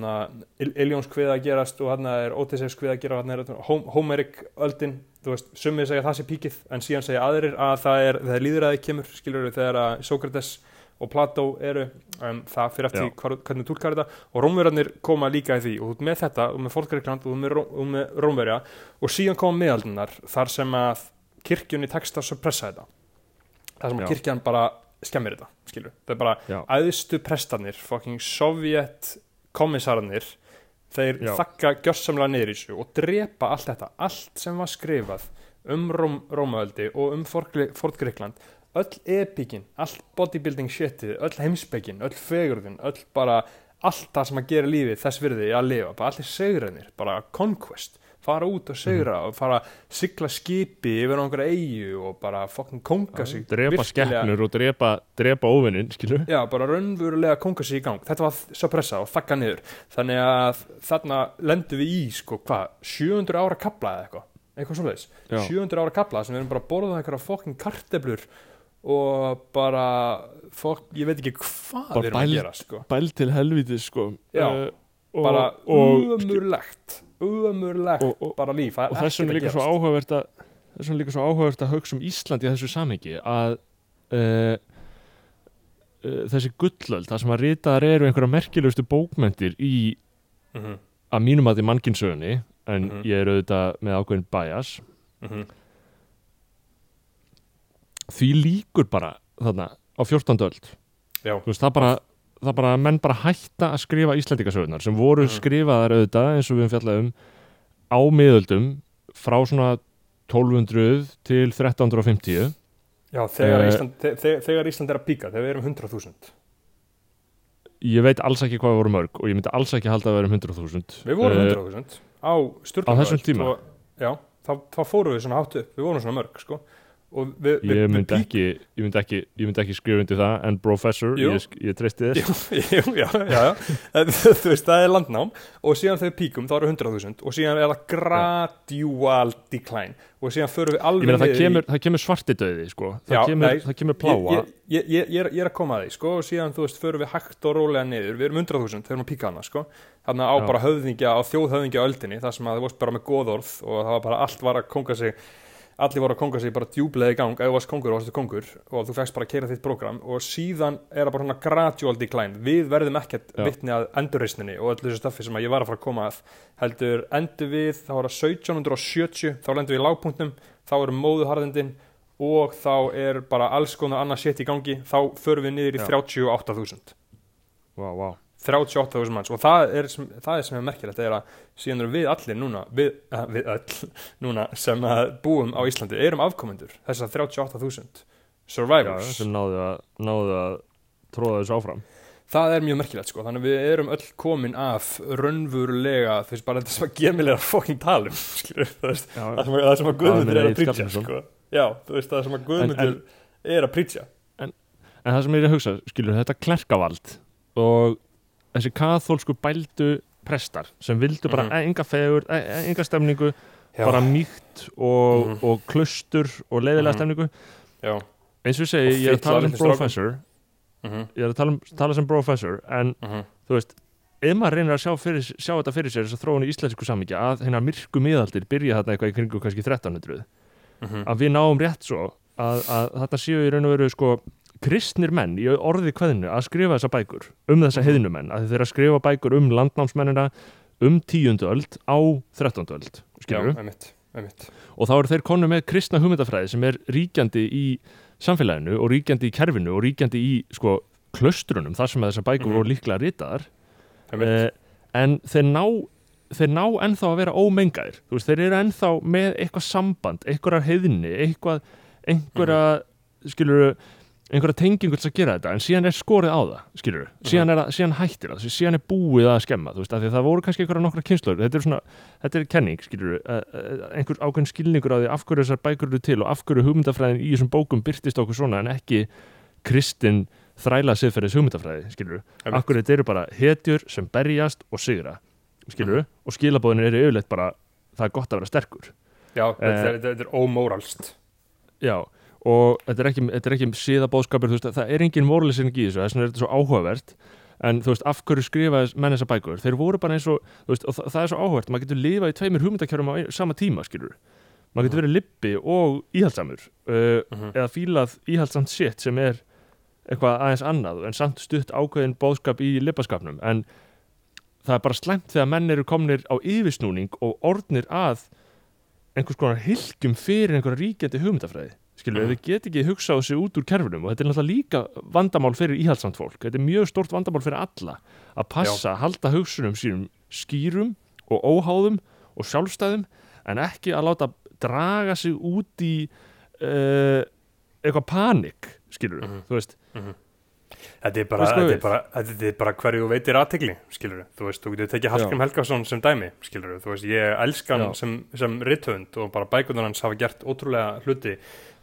Iljóns hvið að gerast og þarna er Odysseus hvið að gera þarna er Hom Homeric öldin. Þú veist, sumið segja að það sé píkið en síðan segja aðrir að það er, þegar líðræði kemur skilur þegar að Sókrates og Plató eru, um, það fyrir eftir hvar- hvernig þú túlkar þetta. Og Rómverjarnir koma líka í því og með þetta og með Fólkreikland og með, og með Rómverja. Og síðan koma miðaldunar þar sem að kirkjunni tekst að suppressa þetta. Þar sem að kirkjan bara skemmir þetta, skilur það er bara Já. æðstu prestarnir fucking sovjet kommissararnir þeir Já. þakka gjörsamlega niður í þessu og drepa allt þetta allt sem var skrifað um Róm, Rómaöldi og um Fort Greikland öll epíkin, allt bodybuilding shitið, öll heimspekin, öll fegurðin öll bara, allt það sem að gera lífið þess virði að lifa, bara allir segranir bara conquest, fara út og segra og fara að sigla skipi yfir einhverja eigu og bara fucking konga sig drepa skeppnur og drepa, drepa skilur Já, bara raunverulega konga sig í gang. Þetta var svo pressa og þakka niður. Þannig að þarna lendum við í sko, hvað, 700 ára kapla eða eitthvað? Eitthvað Já. 700 ára kapla sem við erum bara að borða einhverja fokkin karteblur og bara fokk, ég veit ekki hvað við erum bæl- að gera sko. bæl til helviti sko. Já, og, bara umurlegt umurlegt bara líf og þess vegna ekkert líka svo áhugavert að þess vegna líka svo áhugavert að hugsa um Ísland í þessu samhengi að uh, uh, þessi gullöld það sem að ritaðar eru einhverja merkilegustu bókmentir í Mhm, að mínum að því mannkinsögunni en Mhm. ég er auðvitað með ákveðin bias mhm. því líkur bara þarna á 14. öld já, veist, það bara það bara menn bara hætta að skrifa Íslendingasögunar sem voru Mhm. skrifaðar auðvitað eins og við um á miðöldum frá svona 1200 til 1350 já þegar, Eh, Ísland, þe þe þegar Ísland er að píka þegar við erum 100.000 ég veit alls ekki hvað við vorum mörg og ég myndi alls ekki halda að við erum 100.000 við vorum Eh, 100.000 á Sturlungaöld á þessum tíma? og, já, þá, þá fórum við svona hátt upp. Við vorum svona mörg sko og við, við, ég myndi ekki ég myndi ekki, ég myndi ekki skrifa undir það en professor, Jú. ég, ég treysti þér <laughs> Jú, já, já, já. En <laughs> þú veist, það er landnám og síðan þegar píkum þá eru 100.000 og síðan er það gradual decline og síðan förum við alveg meina það niður í- kemur, það kemur svartidauði sko. það, Já, kemur, nei, það kemur pláa ég, ég, ég, er, að koma að því sko, og síðan þú veist, förum við hægt og rólega niður við erum 100.000 þegar við píka hana sko. þannig á Já. bara höfðingja, á þjóðhöfðingja öldinni þar sem að þú varst bara með góðorð og það var bara allt var að konga sig allir voru að konga sig bara djúblega í gang ef þú varst kongur, varstu kongur og þú fækst bara að keira þitt program og síðan er það bara svona gradual decline við verðum ekkert Já. vitni að endurreisninni og öllu þessu staffi sem ég var að fara að koma að heldur endur við, þá er það 1770 þá lendur við í lágpunktnum þá eru móðuharðindin og þá er bara alls konar annað shit í gangi þá förum við niður í Já. 38.000 wow, wow. 38.000 manns. Og það er, það er sem er merkilegt er að síðan eru við allir núna við, uh, við öll <laughs> núna sem að búum á Íslandi erum afkomendur þess að 38.000 Já, survivors. Sem náðu að, náðu að tróða þessu áfram. Það er mjög merkilegt sko. Þannig að við erum öll komin af raunvurulega veist bara þetta sem að gemilega fokking talum <laughs> skilur, það, Já, það, sem að, að Já, Guðmundur er að prýtja sko. já, það sem að Guðmundur er að prýtja En það sem ég er að hugsa, skilur, þetta klerkavald og þessi kathólsku bældu prestar sem vildu bara mm enga fegur, e e enga stemningu, já, bara mýkt og, Mhm. og klustur og leiðilega Mhm. stemningu. já, Eins og ég segi, Og ég er að tala sem litlir professor, mhm, ég er að tala, um, tala sem professor, en mhm, þú veist, ef maður reynir að sjá, fyrir, sjá þetta fyrir sér þess að þróun í íslensku samíkja að hérna myrku miðaldir byrja þarna eitthvað í kringu kannski 1300 mhm. að við náum rétt svo að, að þarna séu í raun og veru sko kristnir menn í orði kveðinu að skrifa þessa bækur um þessa heiðnumenn að þeir eru að skrifa bækur um landnámsmennina um tíundu öld á þrettándu öld já, skilur einmitt. Og þá eru þeir konu með kristna hugmyndafræði sem er ríkjandi í samfélaginu og ríkjandi í kerfinu og ríkjandi í sko klaustrunum þar sem að þessar bækur Mhm. voru líklega ritaðar. Eh, en þeir ná þeir ná ennþá að vera ómengaðir. Veist, þeir eru ennþá með eitthvað samband einhverjar heiðinni, eitthvað einhverja, mm skilur einhverja tengingu til að gera þetta en síðan er skorið á það, skilur síðan, er, það- síðan hættir það, síðan er búið að skemma þú veist, af því að það voru kannski einhverja nokkra kynslur þetta er svona, þetta er kenning, skilur einhver ákveðin skilningur á því af hverju þessar bækur eru til og af hverju hugmyndafræðin í þessum bókum byrtist okkur svona en ekki kristin þræla siðferðis hugmyndafræði, skilur einmitt. akkur þetta eru bara hetjur sem berjast og sigra skilur og skilabóðin og þetta er ekki, þetta er ekki síðabóðskapur, veist, það er engin moralisering í þessu, þess vegna er þetta svo áhugavert. En þú veist, af hverju skrifa menn þessa bækur? Þeir voru bara eins og, þú veist, og það, það er svo áhugavert maður getur lifað í tveimur hugmyndakjörum á sama tíma, skilur maður getur verið lippi og íhaldsamur uh, Mhm. eða fílað íhaldsamt shit sem er eitthvað aðeins annað en samt stutt ákveðin bóðskap í lippaskapnum. En það er bara slæmt þegar menn eru komnir á yfirsnúning og orðnir að einhvers konar hilkjum fyrir einhverja ríkjandi hugmyndafræði skilur, Mhm. mm. þau get ekki hugsað sig út úr kerfinum og þetta er náttúrulega líka vandamál fyrir íhaldsamt fólk þetta er mjög stort vandamál fyrir alla að passa, að halda hugsunum sínum skýrum og óháðum og sjálfstæðum en ekki að láta draga sig út í uh, eitthvað panik skilur, Mhm. þú veist Mhm. Þetta er bara, þetta við? er bara, þetta er bara hverju veitir aðtegli, skilur þú veist, þú getur tekið Hallgrim Helgason sem dæmi, skilur þú veist, ég elskan Já. sem, sem rithöfund og bara bækunar hans hafa gert ótrúlega hluti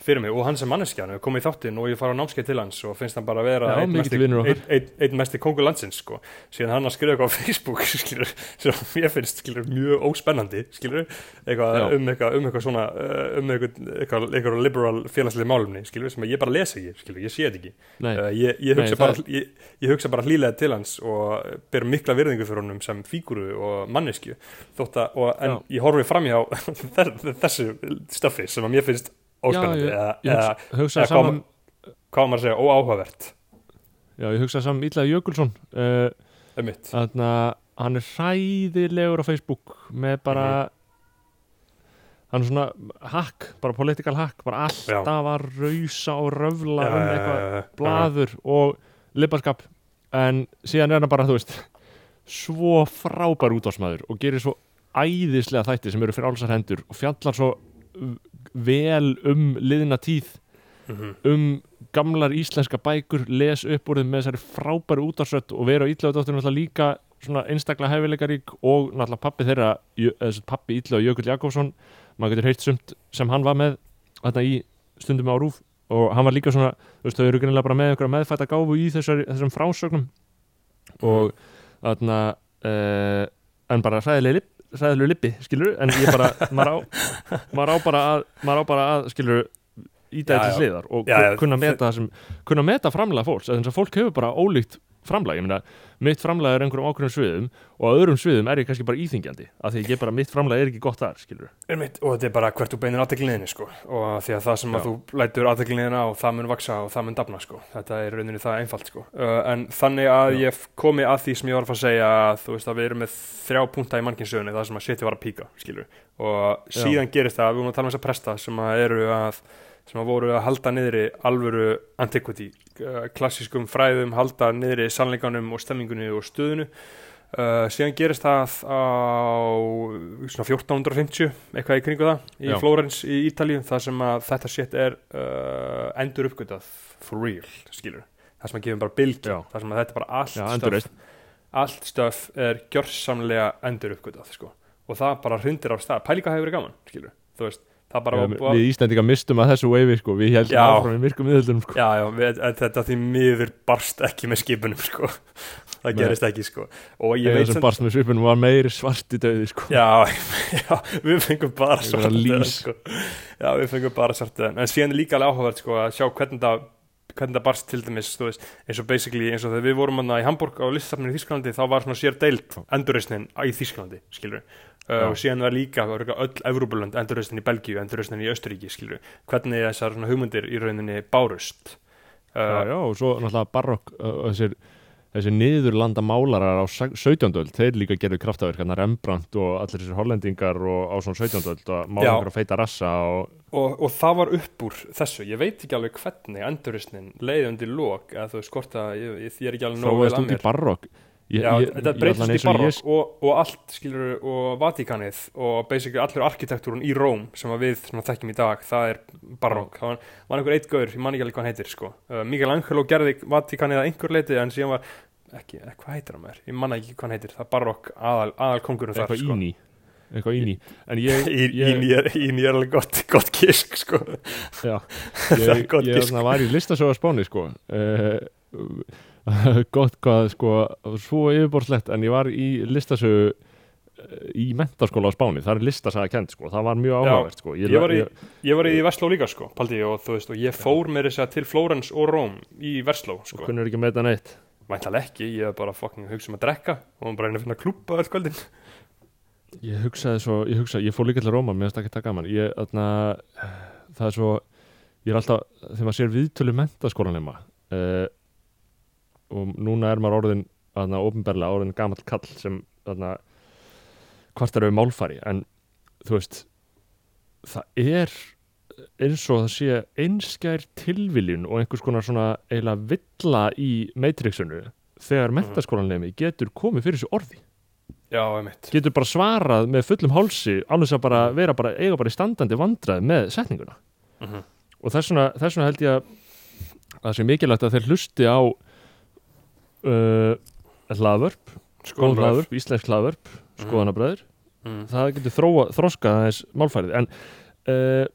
fyrir mig og hann sem manneskjan hefur komið í þáttinn og ég fara á námskeið til hans og finnst hann bara að vera Já, einn mikill mesti, vinur okkar. einn, einn, einn mesti kongur landsins, sko, síðan hann að skrifa eitthvað á Facebook, <laughs> skilur, sem ég finnst, skilur, mjög óspennandi, skilur, eitthvað Já. um eitthvað, um eitthvað svona, uh, um eitthvað, eitthvað, liberal félagslega málumni, skilur, sem ég bara lesa ekki, skilur, ég sé þetta ekki. Nei, Uh, ég, ég, Nei, hugsa það- bara, ég, ég hugsa bara hlýlega til hans og ber mikla virðingu fyrir honum sem fíguru og mannesku þótt að, og, en ég horfi framhjá <laughs> þessu stöffi sem að mér finnst óspennandi Já, ég- eða, ég hugsa- eða hvað saman hvað á maður að segja, óáhugavert? Já, ég hugsaði saman Ítlaði Jökulsson uh, um Þannig að hann er hræðilegur á Facebook með bara Mhm. hann er svona hack, bara political hack bara alltaf að rausa og röfla um eitthvað blaður og libarskap en síðan er hann bara, þú veist svo frábær útásmaður og gerir svo æðislega þætti sem eru fyrir álsar hendur og fjallar svo vel um liðina tíð Mhm. um gamlar íslenska bækur les upp úr þeim með þessari frábæru útarsrött og vera Ítlaðu dóttir náttúrulega líka svona einstaklega hefileikarík og náttúrulega pappi þeirra sagt pappi Ítlaðu Jökull Jakobsson maður getur heyrt sumt sem hann var með þetta í stundum á rúf og hann var líka svona, þú veist, þau eru greinilega bara með einhverja meðfætta gáfu í þessari, þessum frásögnum og þarna uh, en bara hræðileg hræðileg lippi, skilur en ég bara, maður á, maður á bara að, maður á bara að, skilur þetta já. hliðar og Já, já, kunna meta það sem, kunna meta framlega fólks, þannig að fólk hefur bara ólíkt framlag, ég meina, mitt framlag er einhverjum ákveðum sviðum og á öðrum sviðum er ég kannski bara íþingjandi, af því ég bara, mitt framlag er ekki gott þar, skilur um mitt, og þetta er bara hvert þú beinir aðteklinniðinni sko. og því að það sem að Já. þú lætur aðteklinniðina og það mun vaksa og það mun dafna sko. þetta er rauninni það einfalt sko. uh, en þannig að Já. ég komi að því sem ég var að fara að segja að þú veist að við erum með þrjá punta í mannkynsögunni það sem að shiti var að píka skilur. og Já. síðan gerist það, við sem að voru að halda niðri alvöru antiquity, uh, klassískum fræðum halda niðri sannleikanum og stemmingunni og stöðunu uh, síðan gerist það á svona 1450 eitthvað í kringu það í Já. Flórens í Ítalíu þar sem að þetta shit er uh, endur uppgötað for real, skilur það sem að gefum bara bylgi, Já. þar sem að þetta er bara allt Já, stöf allt stöf er gjörsamlega endur uppgötað sko. og það bara hrindir á stað pælíka hefur verið gaman, skilur þú veist, Já, við Íslendinga mistum að þessu wave, sko, við heldum áfram í myrkum miðöldunum, sko Já, já, við, þetta því miður barst ekki með skipunum, sko. <laughs> Það gerist ekki, sko. Og ég Eða veit sem barst með svipunum var meiri svarti döði, sko Já, <laughs> já, við fengum bara svart sko. Já, við fengum bara svart. En síðan er líka alveg áhugavert, sko, að sjá hvernig það hvernig það barst til dæmis, þú veist, eins og basically, eins og þegar við vorum hann í Hamburg á listafnir í Þísklandi, þá var svona sér deilt endurreisnin í Þísklandi, skilur uh, Já. og síðan var líka öll Evrópulönd, endurreisnin í Belgíu, endurreisnin í Östuríki, skilur hvernig þessar svona hugmyndir í rauninni bárust já, uh, já, og svo náttúrulega barokk uh, þessir, þessir niðurlanda málarar á seg- 17. öld, þeir líka gerðu kraftaverk hann Rembrandt og allir þessir hollendingar og á svona 17. öld og mála Já. einhverja feita rassa og og, og það var upp úr þessu ég veit ekki alveg hvernig endurreisnin leiði undir lók, eða þú veist hvort að ég, ég, er ekki alveg nógu vel að út í mér barokk ég, Já, ég, þetta breytist í og ég- barokk og, og allt skilur og Vatikanið og basically allur arkitektúrun í Róm sem við svona, þekkjum í dag, það er barokk. Það var, var einhver eitt gaur, ég man ekki alveg hvað hann heitir sko. uh, Miguel Angelo gerði Vatikanið að einhver leiti en síðan var ekki, eh, hvað heitir hann mér, ég man ekki hvað hann heitir það er barokk aðal, aðal kongurinn þar sko. íni eitthvað íni. <laughs> Ég, íni, er, íni er alveg gott, gott kisk sko. já, <laughs> ég, var í listasöga spáni sko. Uh, <laughs> gott hvað sko svo yfirborslegt en ég var í listasögu eh, í mentaskóla á Spáni, það er listasaga kent sko, það var mjög áhugavert sko. Ég var í, ég var í Vestló líka sko, paldi, og, þú veist, og ég fór með þess að til Flórens og Róm í Vestló sko. kunnur ekki með þetta neitt. Væntalega ekki, ég hef bara fucking hugsa um að drekka og bara reyna að finna klúpa öll kvöldin. Ég hugsaði svo, ég hugsaði, ég fór líka til Róma mér finnst ekki það gaman. Ég, þarna, það er svo ég er alltaf, þegar maður sér viðtölu mentaskólanema uh, og núna er maður orðin þarna, ofinberlega orðin gamall kall sem þarna, kvartar við málfari. En þú veist það er eins og það sé einskær tilviljun og einhvers konar svona eiginlega villa í Matrixunu þegar mentaskólanemi getur komið fyrir þessu orði. Já, getur bara svarað með fullum hálsi alveg að bara vera bara, eiga bara í standandi vandrað með setninguna. Mhm. og þess vegna, þess vegna held ég að það sé mikilvægt að þeir hlusti á uh, hlaðvörp, Skoðanabræður. hlaðvörp, íslensk hlaðvörp skoðanabræður, mm. það getur þróa, þroskað aðeins málfærið. En uh,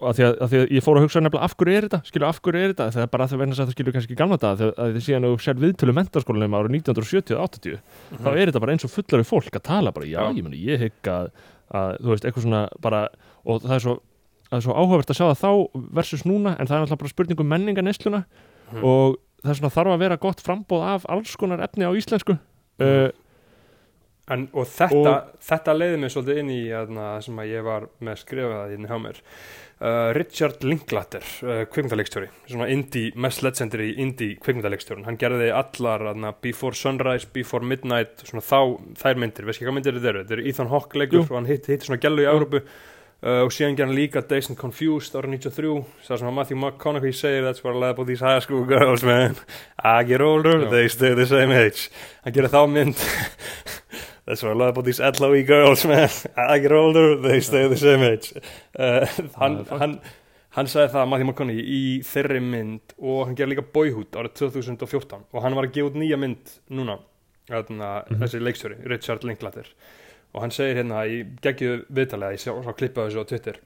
að því að, að því að ég fór að hugsa nefnilega af hverju er þetta? Skilur af hverju er þetta, það er bara að það verðin að það skilur kannski gamla þegar að þið síðan og sér viðtölu mentarskólanum árið 1970-80 þá er þetta bara eins og fullari fólk að tala bara, já, ég meni, ég hygg að, að þú veist, eitthvað svona bara og það er svo, svo áhugavert að sjá það þá versus núna, en það er alltaf bara spurning um menninganesluna Mhm. og það er svona þarf að vera gott frambóð af alls konar efni á íslensku. Uh, En, og þetta, þetta leiði mig svolítið inn í hérna, það sem að ég var með skrifað inn hjá mér. Uh, Richard Linklater uh, kvikmyndaleikstjóri, svona indie, mest legendary indie kvikmyndaleikstjórun hann gerði allar hérna, Before Sunrise, Before Midnight svona þá, þær myndir, veist ekki hvað myndir þetta eru? Þetta eru Ethan Hawke leikur Jú. og hann hitti hitt svona gælu í Európu uh, og síðan gerði hann líka Days and Confused árið 93 það sem að Matthew McConaughey segir that's what I love about these high school girls man I get older, Já. they stay the same age hann gerði þá mynd <laughs> That's what I love about these LOE girls, man. I get older, they stay the same age. Uh, hann, hann, hann sagði það, Matthew McConaughey, í þeirri mynd og hann gerði líka Boyhood árið 2014 og hann var að gefa út nýja mynd núna, þarna, þessi leikstjóri, Richard Linklater. Og hann segir hérna í geggju viðtalega, ég sá, sá klippa þessu á Twitter,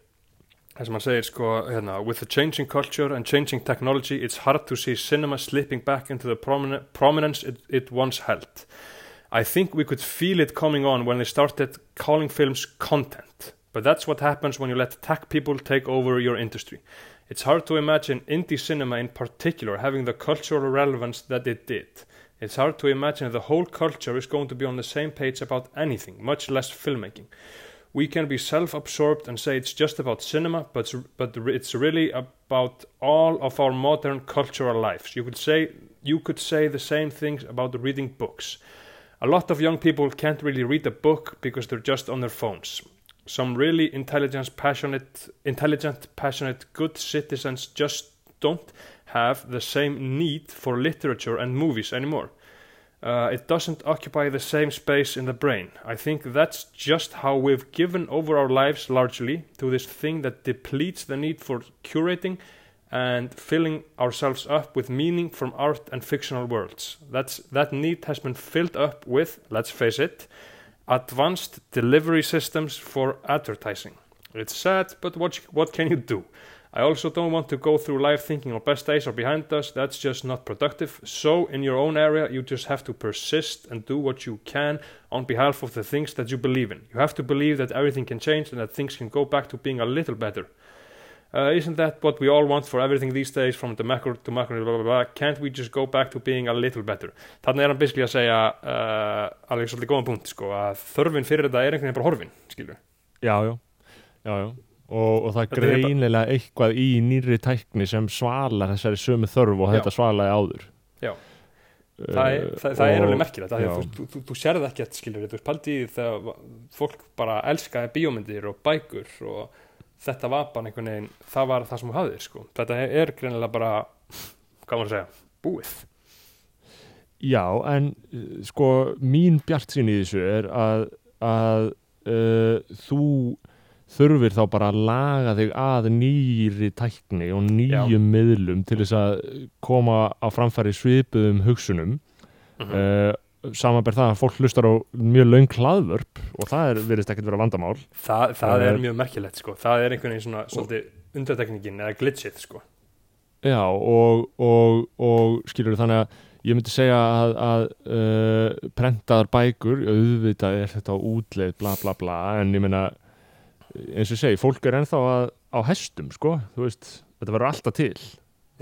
þar sem hann segir sko, hérna, with the changing culture and changing technology, it's hard to see cinema slipping back into the promin prominence it, it once held. I think we could feel it coming on when they started calling films content. But that's what happens when you let tech people take over your industry. It's hard to imagine indie cinema in particular having the cultural relevance that it did. It's hard to imagine the whole culture is going to be on the same page about anything, much less filmmaking. We can be self-absorbed and say it's just about cinema, but but it's really about all of our modern cultural lives. You could say you could say the same things about reading books. A lot of young people can't really read a book because they're just on their phones. Some really intelligent, passionate, intelligent, passionate, good citizens just don't have the same need for literature and movies anymore. Uh, it doesn't occupy the same space in the brain. I think that's just how we've given over our lives largely to this thing that depletes the need for curating and filling ourselves up with meaning from art and fictional worlds. That's, that need has been filled up with, let's face it, advanced delivery systems for advertising. It's sad, but what, what can you do? I also don't want to go through life thinking our best days are behind us. That's just not productive. So, in your own area, you just have to persist and do what you can on behalf of the things that you believe in. You have to believe that everything can change and that things can go back to being a little better. Uh, isn't that what we all want for everything these days from the macro to macro blah, blah, blah. can't we just go back to being a little better þannig er hann basically að segja uh, alveg svolítið góðan punkt sko, að þörfin fyrir þetta er einhvern veginn bara horfin skilur já, já, já, já. Og, og það er greinilega eitthvað í nýri tækni sem svalar þessari sömu þörf og Já. þetta svalaði áður Já. Uh, það er, það, það er alveg merkilegt því þú, þú, þú, þú sérð ekkert skilur þú veist paldi í þegar fólk bara elskaði bíómyndir og bækur og þetta var bara einhvern veginn það var það sem þú hafðir sko þetta er greinilega bara hvað maður að segja, búið Já, en uh, sko mín bjart sín í þessu er að, að uh, þú þurfir þá bara að laga þig að nýri tækni og nýjum miðlum til þess að koma á framfæri svipuðum hugsunum. Mhm. uh, samanber það að fólk hlustar á mjög löng hlaðvörp og það er, virðist ekkert vera vandamál. Þa, það Það er er- mjög merkilegt sko. Það er einhvern veginn svona svolítið undartekningin eða glitchið sko. Já, og, og, og skilur þannig að ég myndi segja að, að uh, prentaðar bækur, auðvitað er þetta útleið, bla bla bla, en ég meina, eins og segi, fólk er ennþá að, á hestum, sko, þú veist, þetta verður alltaf til,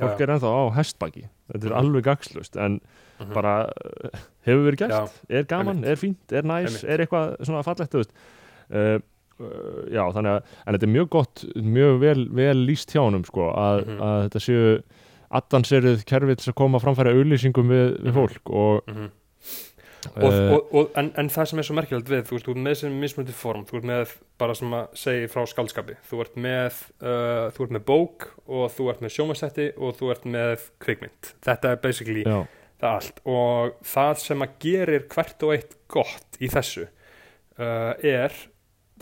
fólk Já. er ennþá á hestbaki, þetta er alveg gagslust, en Mhm. bara uh, hefur verið gert, Já, er gaman, er fínt, er næs, Einmitt. er eitthvað svona fallegt, þú veist, uh, uh, já, þannig að, en þetta er mjög gott, mjög vel, vel líst hjá honum, sko, að, Mhm. að þetta séu addanserið kerfið til að koma framfæra auðlýsingum við, við Mhm. fólk og, Mhm. Og, uh, og, og, en, en það sem er svo merkilegt við þú veist, þú ert með sem mismunandi form þú ert með bara sem að segja frá skaldskapi þú ert með, uh, þú ert með bók og þú ert með sjómasætti og þú ert með kvikmynd. Þetta er basically já, það allt. Og það sem að gerir hvert og eitt gott í þessu uh, er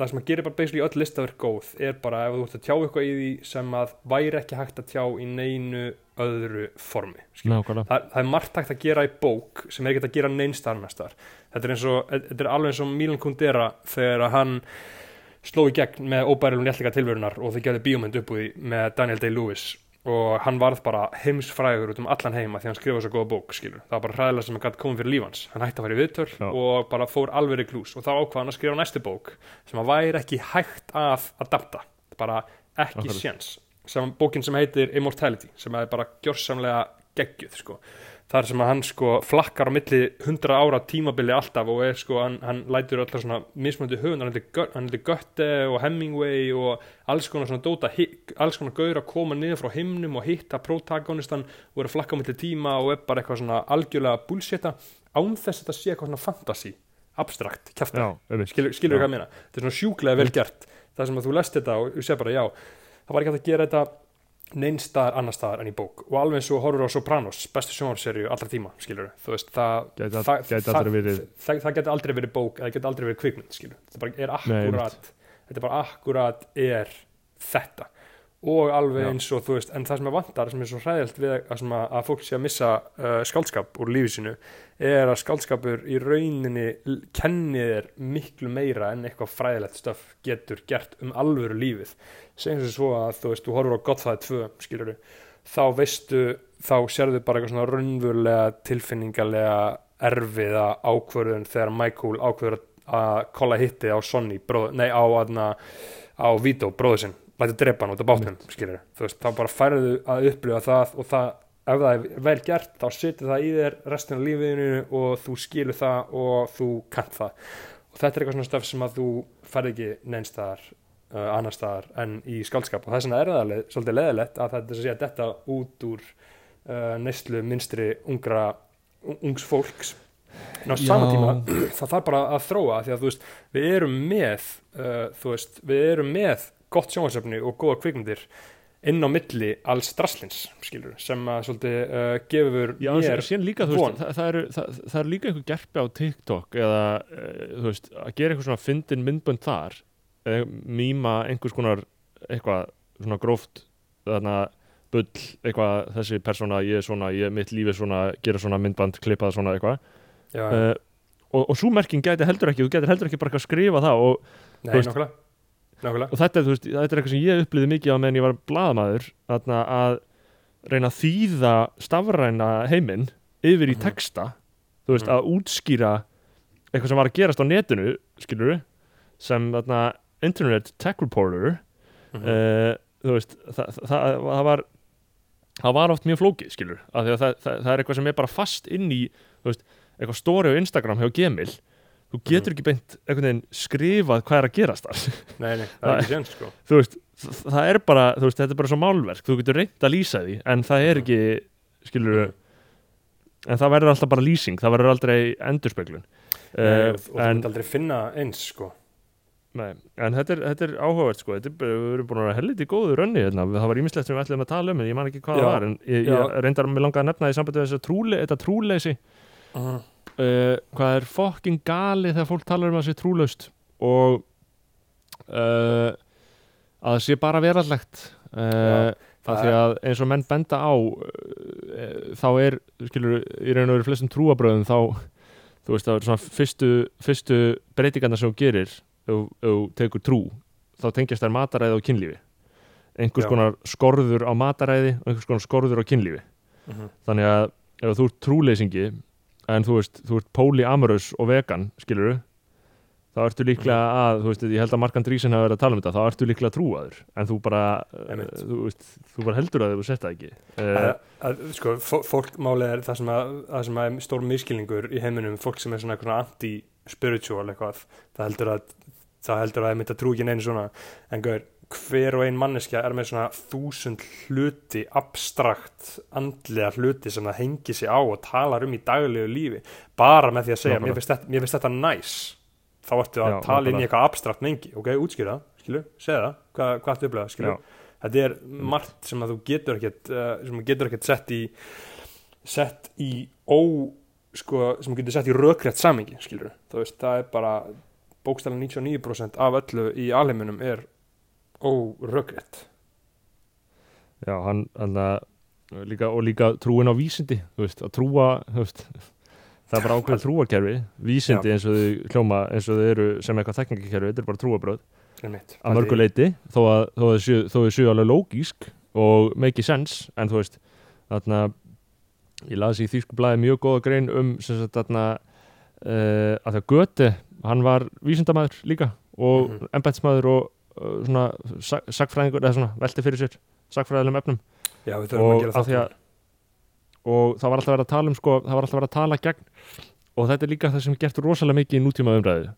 það sem að gerir bara basically öll listaverk góð er bara ef þú ert að tjá eitthvað í því sem að væri ekki hægt að tjá í neinu öðru formi nákvæmlega. Það, það er margt hægt að gera í bók sem er ekkert að gera neins annar staðar. Þetta er, þetta er alveg eins og Milan Kundera þegar hann sló í gegn með óbærilun jætlinga tilverunar og þau gerði bíómynd upp úr því með Daniel Day-Lewis. Og hann varð bara heimsfrægur út um allan heima því hann skrifaði svo góða bók skilur. það var bara hræðilega sem hann gæti komið fyrir lífans hann hætti að fara í viðtöl Já. og bara fór alveg í klús og þá ákvað hann að skrifa næstu bók sem að væri ekki hægt að adapta bara ekki Akkurat. séns sem bókin sem heitir Immortality sem er bara gjörsamlega geggjuð sko. þar sem að hann sko flakkar á milli 100 ára tímabili alltaf og er sko, hann, hann lætur allar svona mismunandi höfund, hann heitir Götte og Hemingway og alls konar svona dóta, alls konar gaur að koma niður frá himnum og hitta protagonistan og er að flakka á milli tíma og er bara eitthvað svona algjörlega bullshita án þess að þetta sé eitthvað svona fantasy abstrakt, einmitt. skilur, Já. hvað ég meina þetta er svona sjúklega vel gert það sem að þú lest þetta og þú sé bara já það var ekki hægt að gera þetta neins staðar annar staðar en í bók. Og alveg eins og horfur á Sopranos bestu sjónvarserju allra tíma skilur veist það Gæti al- það, gæti það, aldrei verið- það, það geti aldrei verið bók það geti aldrei verið kvikmynd skilur þetta bara er Nei, akkurat þetta er bara akkurat er þetta og alveg eins og þú veist en það sem er vantar, sem er svo hræðilt við að, að, að fólk sé að missa uh, skáldskap úr lífi sínu, er að skáldskapur í rauninni l- kenni þér miklu meira en eitthvað fræðilegt stöf getur gert um alvöru lífið. Segjum sem svo að þú veist, þú horfur á Godfather 2, skilur þá veistu, þá sérðu bara eitthvað svona raunverulega tilfinningalega erfiða ákvörðun þegar Michael ákvörður að- kolla hitti á Sonny, bróð, nei á aðna, á Vito, bróður sinn læti drepa hann út af bátnum, skilur þú veist, þá bara færðu að upplifa það og það, ef það er vel gert þá setur það í þér restina af lífiðinu og þú skilur það og þú kant það. Og þetta er eitthvað svona stöf sem að þú færð ekki neinstaðar uh, annar staðar en í skaldskap og vegna er það leið, svolítið leðilegt að þetta sé að detta út úr uh, neyslu minstri ungra ungs fólks. En á sama tíma <clears throat> það þarf bara að þróa því að þú veist við erum með uh, þú veist, við erum með gott sjónvarsefni og góða kvikmyndir inn á milli alls draslins skilur, sem að svolítið uh, gefur Já, mér líka, von. veist, það, það, eru, það, það eru líka einhver gerpi á TikTok eða, e, þú veist, að gera eitthvað svona fyndin myndbönd þar eða mýma einhvers konar eitthvað svona gróft þarna bull, eitthvað, þessi persóna ég er svona, ég, mitt líf er svona gera svona myndband, klippa það svona eitthvað. Uh, og, og svo merking gæti heldur ekki, þú gæti heldur ekki bara eitthvað að skrifa það og, nei, veist- nákvæmlega nákvæmlega, og þetta, veist, þetta er eitthvað sem ég upplýði mikið á meðan ég var blaðamaður þarna að reyna að þýða stafræna heiminn yfir í Mhm. texta þú veist, Mhm. að útskýra eitthvað sem var að gerast á netinu skilur sem þarna internet tech reporter Mhm. uh, þú veist, það, það, það, það var það var oft mjög flókið skilur því að það, það, það er eitthvað sem er bara fast inn í veist, eitthvað stóri á Instagram hjá Gemil þú getur ekki beint einhvern veginn skrifað hvað er að gerast þar. Nei, nei, það er ekki séns sko. Þú veist, það er bara þú veist, þetta er bara svo málverk, þú getur reynt að lýsa því en það er ekki, skilur en það verður alltaf bara lýsing það verður aldrei endurspeglun. Uh, og þú myndi aldrei finna eins sko. Nei, en þetta er, þetta er áhugavert sko, þetta er, við erum búin að vera helviti góðu rönni hérna. það var ímislegt sem við ætlum að tala um en ég man ekki hvað Já, það var en ég, ég reyndar að mér langaði að nefna því sambandi við þessu trúle, þetta trúleysi. Uh, hvað er fokking gali þegar fólk talar um að það sé trúlaust og uh, að það sé bara verallegt uh, það af því að eins og menn benda á uh, þá er, skilur, í raun og veru flestum trúabröðum þá, þú veist, það er svona fyrstu, fyrstu breytingarna sem þú gerir ef þú tekur trú þá tengjast þær mataræði og kynlífi einhvers Já. konar skorður á mataræði og einhvers konar skorður á kynlífi Mhm. þannig að ef þú ert trúleysingi en þú veist, þú ert polyamorous og vegan, skilur þá ertu líklega Mhm. að, þú veist, ég held að Markan Drísin hafa verið að tala um þetta, þá ertu líklega trúaður. En þú bara, uh, þú veist þú bara heldur að þau sett það ekki. Að, uh, að, sko, fó- fólk málið er það sem að, það sem að er stór miskilningur í heiminum, fólk sem er svona eitthvað anti-spiritual eitthvað það heldur að það heldur að það myndi að trú ekki neinu svona. En gaur, hver og ein manneskja er með svona þúsund hluti abstrakt andlega hluti sem það hengi sig á og talar um í daglegu lífi bara með því að segja, Nákvæmlega. mér finnst þetta, mér finnst þetta næs þá ertu að Já, tala inn í nákvæmlega. eitthvað abstrakt mengi ok, útskýra, skilu, segja það hvað, hvað ertu upplegað, skilu Já. þetta er margt sem að þú getur ekkert uh, sem getur ekkert sett í sett í ó sko, sem getur sett í rökrétt samingi skilur, þú veist, það er bara bókstælan 99% af öllu í alheiminum er órökrétt já, hann, hann að líka, og líka trúin á vísindi veist, að trúa veist, það er bara ákveð trúakerfi vísindi eins og þau hljóma eins og þau eru sem eitthvað þekkingakerfi, þetta er bara trúabröð að mörgu leiti þó að þau séu- alveg lógísk og make sense en þú veist þarna ég laði í þýsku blæði mjög góða grein um sagt þarna uh, að það Göte, hann var vísindamæður líka og mm embætsmaður og uh, svona sa- sagfræðingur eða svona velti fyrir sér sagfræðilegum efnum. Já, að og að og það var alltaf verið að tala um sko, það var alltaf verið að tala gegn og þetta er líka það sem er gert rosalega mikið í nútíma umræðu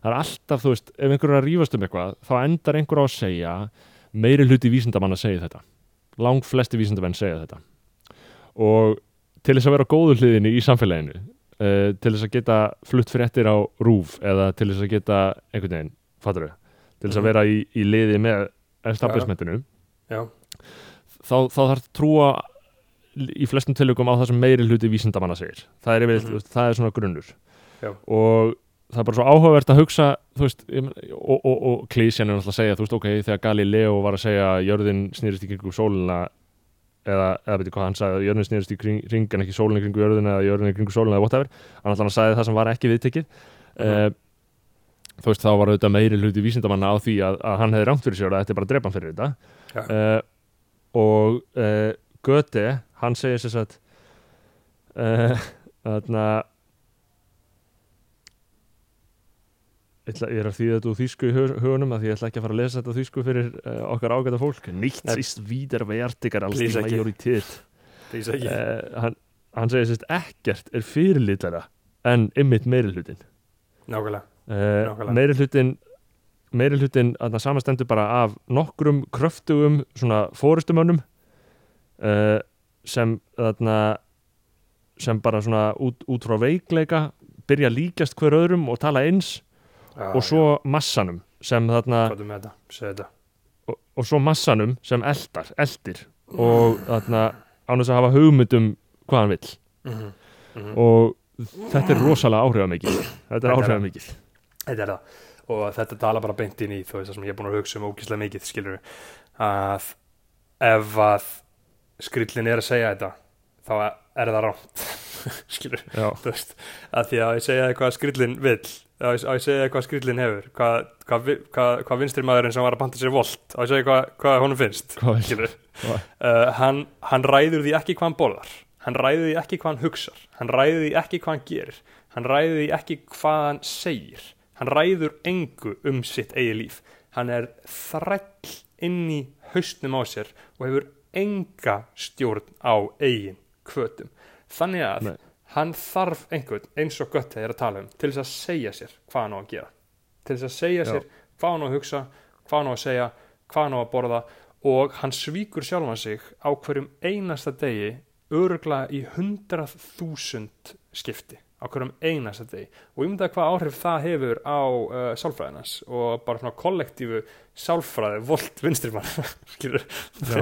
það er alltaf, þú veist, ef einhver er að rífast um eitthvað þá endar einhver á að segja meiri hluti vísindamann að segja þetta. Lang flesti vísindamenn segja þetta. Og til þess að vera á góðu hliðinni í samfélaginu uh, til þess að geta flutt fréttir á rúf eða til þess að geta einhvern veginn, fattur þau til þess að vera í, í liði með establishmentinu Já, þá, þá þarf trúa í flestum tilökum á það sem meiri hluti vísindamanna segir það er, Mhm. þú veist, það er svona grunnur Já. og það er bara svo áhugavert að hugsa veist, og, og, og klísjan er náttúrulega að segja, þú veist, ok, þegar Galileo var að segja jörðin snýrist í kringum sólina eða, eða betur hvað hann sagði jörðin snýrist í kring, ring en ekki sólina kringum jörðin eða jörðin kringum sólina eða whatever hann alltaf sagði það sem var ekki viðtekið Mhm. uh, þú veist, þá var auðvitað meiri hluti vísindamanna á því að, að hann hefði rámt fyrir sér að þetta er bara að drepa hann fyrir þetta. Já. uh, og uh, Göte, hann segir sér satt uh, þarna ég, er að þýða þetta úr þýsku í hug- hugunum að ég ætla ekki að fara að lesa þetta þýsku fyrir okkar ágæta fólk. Ekki. majorität því að ekki. uh, hann, hann segir sérst ekkert er fyrirlitara en ymmit meiri hlutin Nákvæmlega uh, Nákvæmlega. meiri hlutin meiri hlutin að það samastendur bara af nokkrum kröftugum svona fórustumönnum uh, sem þarna sem bara svona út, út frá veikleika byrja að líkjast hver öðrum og tala eins Já, og svo massanum sem þarna þetta? Þetta og, og svo massanum sem eldar, eldir og þarna án þess að hafa hugmyndum hvað hann vill Mhm. Mhm. og þetta er rosalega áhrifamikið þetta er áhrifamikið Þetta er það. Og þetta tala bara beint inn í þú veist það sem ég er búin að hugsa um ógíslega mikið skilur að ef að skrillin er að segja þetta þá er það rámt <laughs> skilur já, þú veist að því að ég segja eitthvað skrillin vill að ég segja eitthvað skrillin hefur hvað, hvað, vi- hvað, hvað vinstri maðurinn sem var að panta sér volt að ég segja hvað, honum finnst skilur uh, hann, hann ræður því ekki hvað hann borðar hann ræður því ekki hvað hann hugsar hann ræður því ekki hvað hann gerir hann ræður því ekki hvað hann segir hann ræður engu um sitt eigi líf hann er þræll inn í haustnum á sér og hefur enga stjórn á eigin kvötum þannig að Nei. hann þarf einhvern eins og gött þeir að tala um til þess að segja sér hvað hann á að gera til þess að segja Já. sér hvað hann á að hugsa hvað hann á að segja, hvað hann á að borða og hann svíkur sjálfan sig á hverjum einasta degi örgla í hundrað þúsund skipti á hverjum einasta degi. Og ég myndi að hvað áhrif það hefur á uh, sálfræðinas og bara svona kollektífu sálfræði, volt vinstri mann <laughs> skilur Já.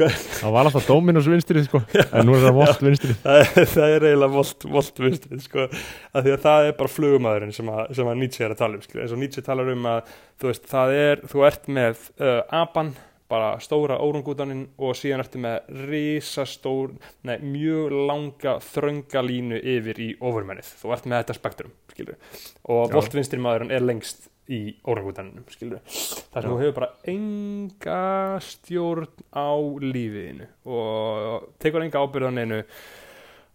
<laughs> það var alltaf Dominos vinstrið sko en nú er það volt vinstrið. Það, það er eiginlega volt, volt vinstrið sko, að því að það er bara flugumæðurinn sem að, sem að Nietzsche er að tala um skilur. eins og Nietzsche talar um að þú veist, það er, þú ert með uh, apan, bara stóra órungútaninn og síðan ertu með risastór, nei, mjög langa þrönga línu yfir í ofurmennið, þú ert með þetta spektrum skilur, og Já. volt vinstri maðurinn er lengst í órungútaninum skilur, þar sem þú hefur bara enga stjórn á lífiðinu og tekur enga ábyrðan einu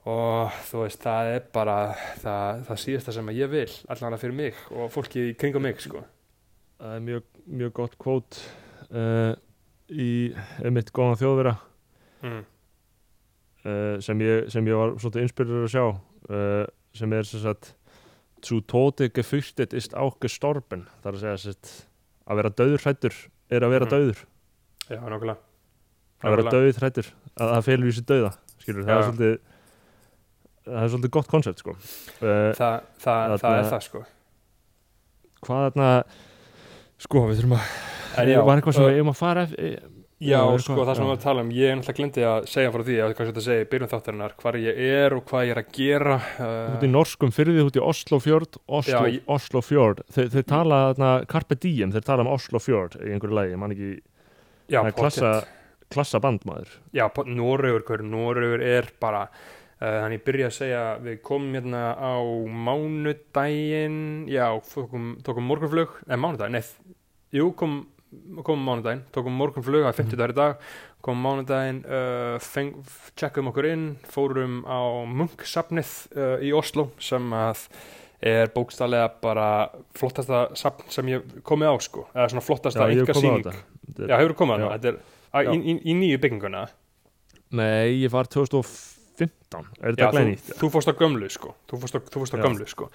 og þú veist, það er bara það, það síðasta sem að ég vil allavega fyrir mig og fólki kringum mig sko. það er mjög, mjög gott kvót uh, í einmitt góðan þjóðvera mm. uh, sem, ég, sem ég var svolítið inspirerur að sjá uh, sem er sem sagt zu tode gefyrtet ist auch gestorben það er að segja sagt að vera döður hrættur er að vera Mhm. döður Já, nákvæmlega að vera döður hrættur að það felur í sér döða skilur, það Já. er svolítið það er svolítið gott koncept sko uh, Þa, það, það Þarna- er það sko hvað þarna sko við þurfum að já, var eitthvað sem uh, við eigum að fara eftir Já, er sko, eitthvað- það sem já. við varum að tala um ég er náttúrulega glindi að segja frá því að hvað þetta segi, byrjun þáttarinnar, hvar ég er og hvað ég er að gera út í uh, norskum fyrir því út í Oslofjörd Oslo, Já, ég- Oslofjörd þeir, þeir tala þarna Carpe Diem þeir tala um Oslofjörd í einhverju lagi, ég man ekki Já, það er klassa, klassa bandmaður Já, hver Noregur er bara uh, Þannig ég byrja að segja Við komum hérna á mánudaginn Já, tókum, tókum morgunflug Nei, mánudaginn, nei Jú, kom, komum mánudaginn Tókum morgunflug, það er 50 dagar í dag Komum mánudaginn, uh, feng, tjekkum okkur inn Fórum á Munksafnið uh, í Oslo Sem að er bókstallega bara flottasta safn sem ég komið á sko. Eða svona flottasta sýning þetta. Já, hefur komið á það Þetta. Er í, í, í nýju bygginguna? Nei, ég var 2015 Er þetta þú, glænýtt? þú fórst á gömlu sko. Þú fórst á, þú fórst á gömlu sko.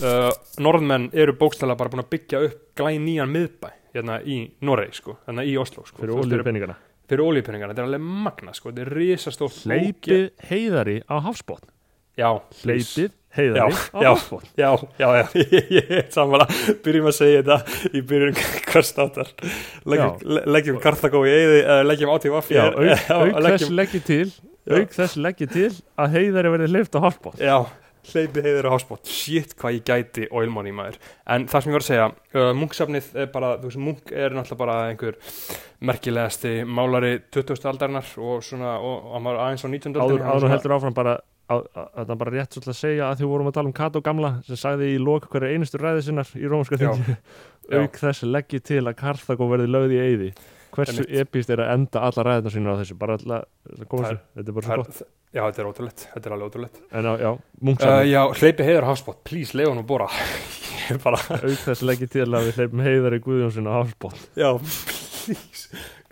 Uh, Norðmenn eru bókstæðlega bara búin að byggja upp glæn nýjan miðbæ hérna í Noregi sko, hérna í Oslo sko. Fyrir Þú veist, ólíu eru- peningana Fyrir ólíupenningarna, þetta er alveg magna sko. Þetta er risastórt Hleypið heiðari á hafsbótt Hleypið heiðari Já, á já. Já, já, já, <laughs> ég er samanlega Byrjum að segja þetta í byrjun <laughs> hvers nátar Leggjum, le- leggjum Karthagó í eða leggjum átíð vaffi <laughs> Já, auk, þess leggið til auk þess leggið til að heiðari verði hleypt á hafsbótt Já, hleypi heiður á háspott Shit hvað ég gæti oilmoney maður. En það sem ég var að segja uh, Munksafnið er bara, þú veist, Munk er náttúrulega bara einhver merkilegasti málari 20. aldarinnar og svona, og hann var aðeins á 19. áður, það er bara rétt svolítið að segja að því vorum að tala um Kato gamla sem sagði í lok hverja einustu ræði sinnar í rómska þingi auk þess leggið til að Karþagó verði lögð í eyði. Hversu epíst er að enda alla ræðina sínar á þessu? Bara alltaf, er- þetta er bara svo gott. Já, þetta er ótrúlegt, þetta er alveg ótrúlegt. En á, já, uh, munksafni, Já, hleypi heiður á háspott, please, leiða hann að bora. <laughs> Ég er bara, auk þess leggið til að við hleypum heiðari Guðjónsson <laughs>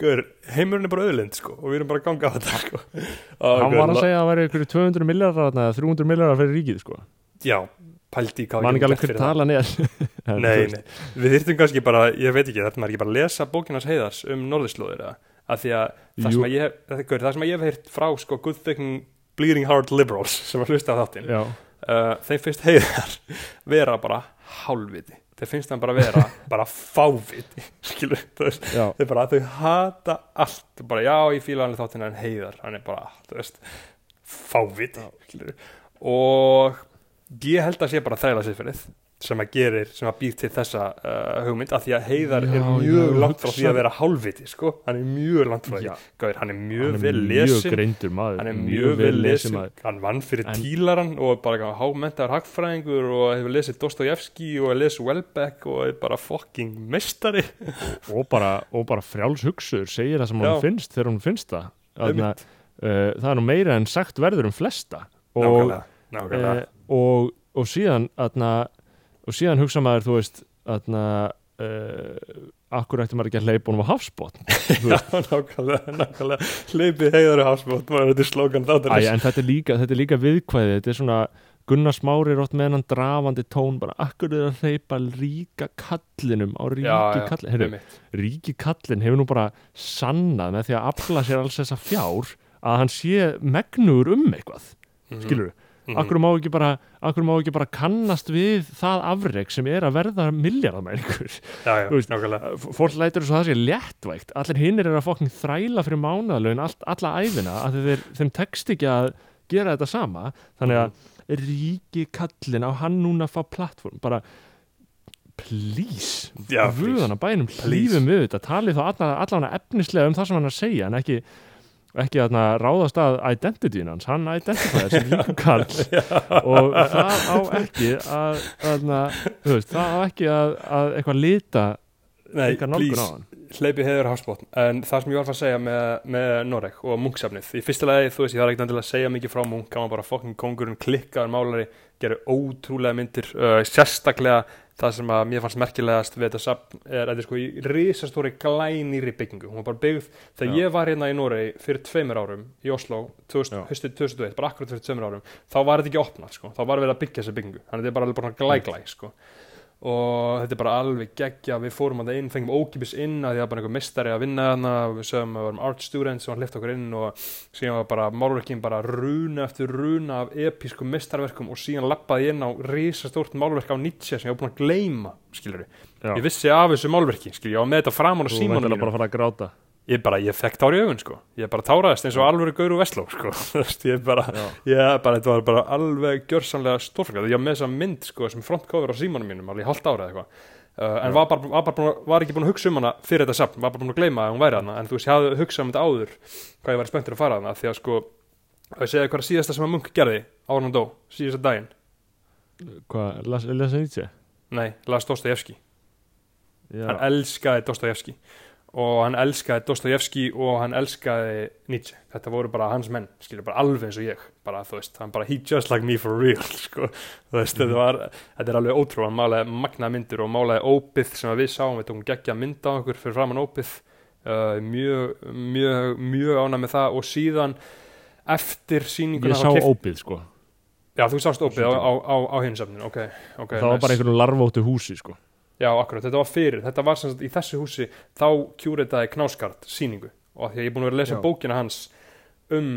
Guður, heimurinn er bara auðlind, sko og við erum bara að ganga á þetta, sko. Hann var að segja að það væri ykkur 200 miljardar eða 300 miljardar fyrir ríkið sko. Já, pældi í hvað við ekki alveg hver er En, <laughs> þú Nei, nei, við þyrftum kannski bara, ég veit ekki, þetta maður ekki bara lesa bókinans heiðars um norðurslóðir eða, að því að það sem að ég, gaur, það sem að ég hef heyrt frá sko good thinking bleeding heart liberals <laughs> sem að hlusta á þáttinn, uh, þeim finnst heiðar <laughs> vera bara hálfviti, þeim finnst hann bara vera <laughs> bara fáviti, skilur, þau bara, þau hata allt, bara já, ég fíla hann þáttinn en heiðar, hann er bara, þú veist, fáviti, og ég held að sé bara þræla siðferðið sem að gerir, sem að býr til þessa uh, hugmynd, af því að heiðar Já, er mjög já, langt frá því að vera hálfviti, sko, hann er mjög langt frá því, Já. Gauir, hann er mjög vel lesin, hann er mjög vel lesin, hann vann fyrir En- tílaran og bara hámentaður hagfræðingur og hefur lesið Dostojevski og hefur lesið Welbeck og er bara fucking mestari. <laughs> og bara, og bara frjáls hugsuður segir það sem Já. hann finnst þegar hann finnst það. Þarna, uh, það er nú meira en sagt verður um flesta. Og, Nákvæmlega, nákvæmlega. uh, og, og síðan atna, og síðan hugsa maður þú veist atna, uh, akkur ætti maður ekki að hleypa honum á hafsbót <laughs> Já, nákvæmlega, nákvæmlega. Hleypið heiðar og hafsbót, maður þetta er slókan þáttur en þetta er, líka, þetta er líka viðkvæði þetta er svona Gunnar Smári er ótt með hennan drafandi tón bara akkur er að hleypa ríka kallinum á ríki kallin Heyrðu, ríki kallin hefur nú bara sannað með því að afla sér alls þessa fjár að hann sé megnugur um eitthvað. Mhm. skilur við, akkur má bara akkur má ekki bara kannast við það afreg sem er að verða F- fólk lætur þess að það sé léttvægt. Allir hinnir er að fokkin þræla fyrir mánaðalögin all, alla æfina að þeir, þeim tekst ekki að gera þetta sama. Þannig að Mhm. ríki kallin á hann núna að fá plattform bara please, vöðan að bænum hlýfum við þetta, talið þá alla, allan efnislega um það sem hann er að segja en ekki ekki að ráðast að identityin hans, hann identifæðir <laughs> sem ríkum kall og það á ekki að, að, veist, það á ekki að, að eitthvað lita Nei, please, heiðar og hafsbót En það sem ég var að segja með, með Noreg og munksafnið Í fyrsta lagi, þú veist, ég þarf ekki að segja mikið frá munk Hann var bara fokkin kongurinn, klikkaður málari Gerir ótrúlega myndir uh, Sérstaklega það sem að mér fannst merkilegast við þetta safn er að þetta er sko í risastóri glænýri byggingu hún var bara byggð, þegar Já. ég var hérna í Noregi fyrir tveimur árum í Oslo 2000, Já. höstið 2001, bara akkurat fyrir tveimur árum þá var þetta ekki opnað, sko, þá var verið að byggja þessa byggingu þannig að þetta er bara alveg bara glæ-glæ sko. Og þetta er bara alveg geggja við fórum að það inn, fengum ókipis inn að því að bara einhver mistari að vinna þarna. Við sögum að við varum art students og hann hlifta okkur inn og síðan var bara málverkin bara runa eftir runa af episkum mistarverkum og síðan lappaði ég inn á risastórt málverk á Nietzsche sem ég var búin að gleyma skilur Já. ég vissi af þessu málverki skilur, ég var með þetta framan á Þú símanum ég bara, ég fekk tár í augun sko. Ég bara táraðist eins og alvöru gaur úr Vestló sko. <laughs> Ég bara, Já. ég bara, þetta var bara alveg gjörsamlega stórfækað, ég var með þessa mynd sko sem frontcover á símanum mínum alveg í hálft ára eða eitthvað. Uh, en var, bara, var, bara, búinn að- var ekki búin að hugsa um hana fyrir þetta safn, var bara búin að gleyma að hún væri hana en þú veist, ég hafði hugsað um þetta áður hvað ég væri spenntur að fara hana því að sko að ég segja hvað er síðasta sem að Munk gerði en hann dó, síðasta daginn? Hvað, las, nei, las Dostojevski Já, hann elskaði Dostojevski og hann elskaði Dostojevski og hann elskaði Nietzsche. Þetta voru bara hans menn, skilur bara alveg eins og ég. Bara þú veist, hann bara he just like me for real <laughs> sko, þú veist, þetta var þetta er alveg ótrú, hann málaði magna myndir og málaði ópið sem við sáum, við tókum geggja mynd á okkur fyrir framann ópið. Uh, mjög, mjög, mjög ánæg með það. Og síðan eftir sýninguna ég sá keypt- ópið sko. Já, þú sást ópið á, á, á, á hinsafninu ok, ok, Það var bara nice. einhverjum larvóttu húsi sko Já, akkurat, þetta var fyrir, þetta var sem sagt í þessu húsi þá kjúritaði Knáskart sýningu og því að ég er búin að vera að lesa Já. bókina hans um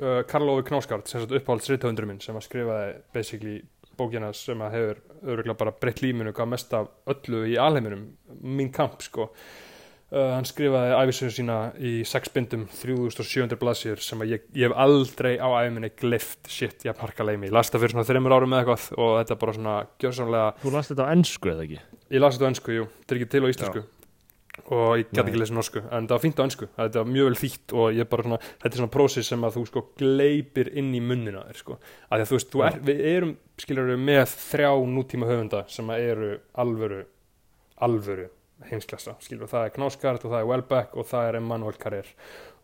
uh, Karlofi Knáskart sem sagt uppáhalds rithöfundur minn sem að skrifaði basically bókina sem að hefur öruglega bara breytt líminu hvað mest af öllu í alheiminum mín kamp sko uh, hann skrifaði æfisöðu sína í sex bindum 3700 blaðsýður sem að ég, ég hef aldrei á æfinni glift shit, ég hef harkalega í mig, ég las það fyrir svona þreymur árum eða eitthvað og þetta er bara svona gjörsamlega Þú last þetta á ennsku eða ekki? Ég las þetta á ennsku, jú, þetta er ekki til á íslensku. Og ég get Nei. ekki lesið norsku en það var fínt á ennsku, þetta var mjög vel þýtt og ég bara svona, þetta er svona prósis sem að þú sko gleipir inn í munnina þér sko, að þú veist, þú er, við erum skilur við með þrjá nútíma höfunda sem að eru alvöru alvöru heimsklassa skilur, það er Knáskart og það er Welbeck og það er Emmanuel Carrère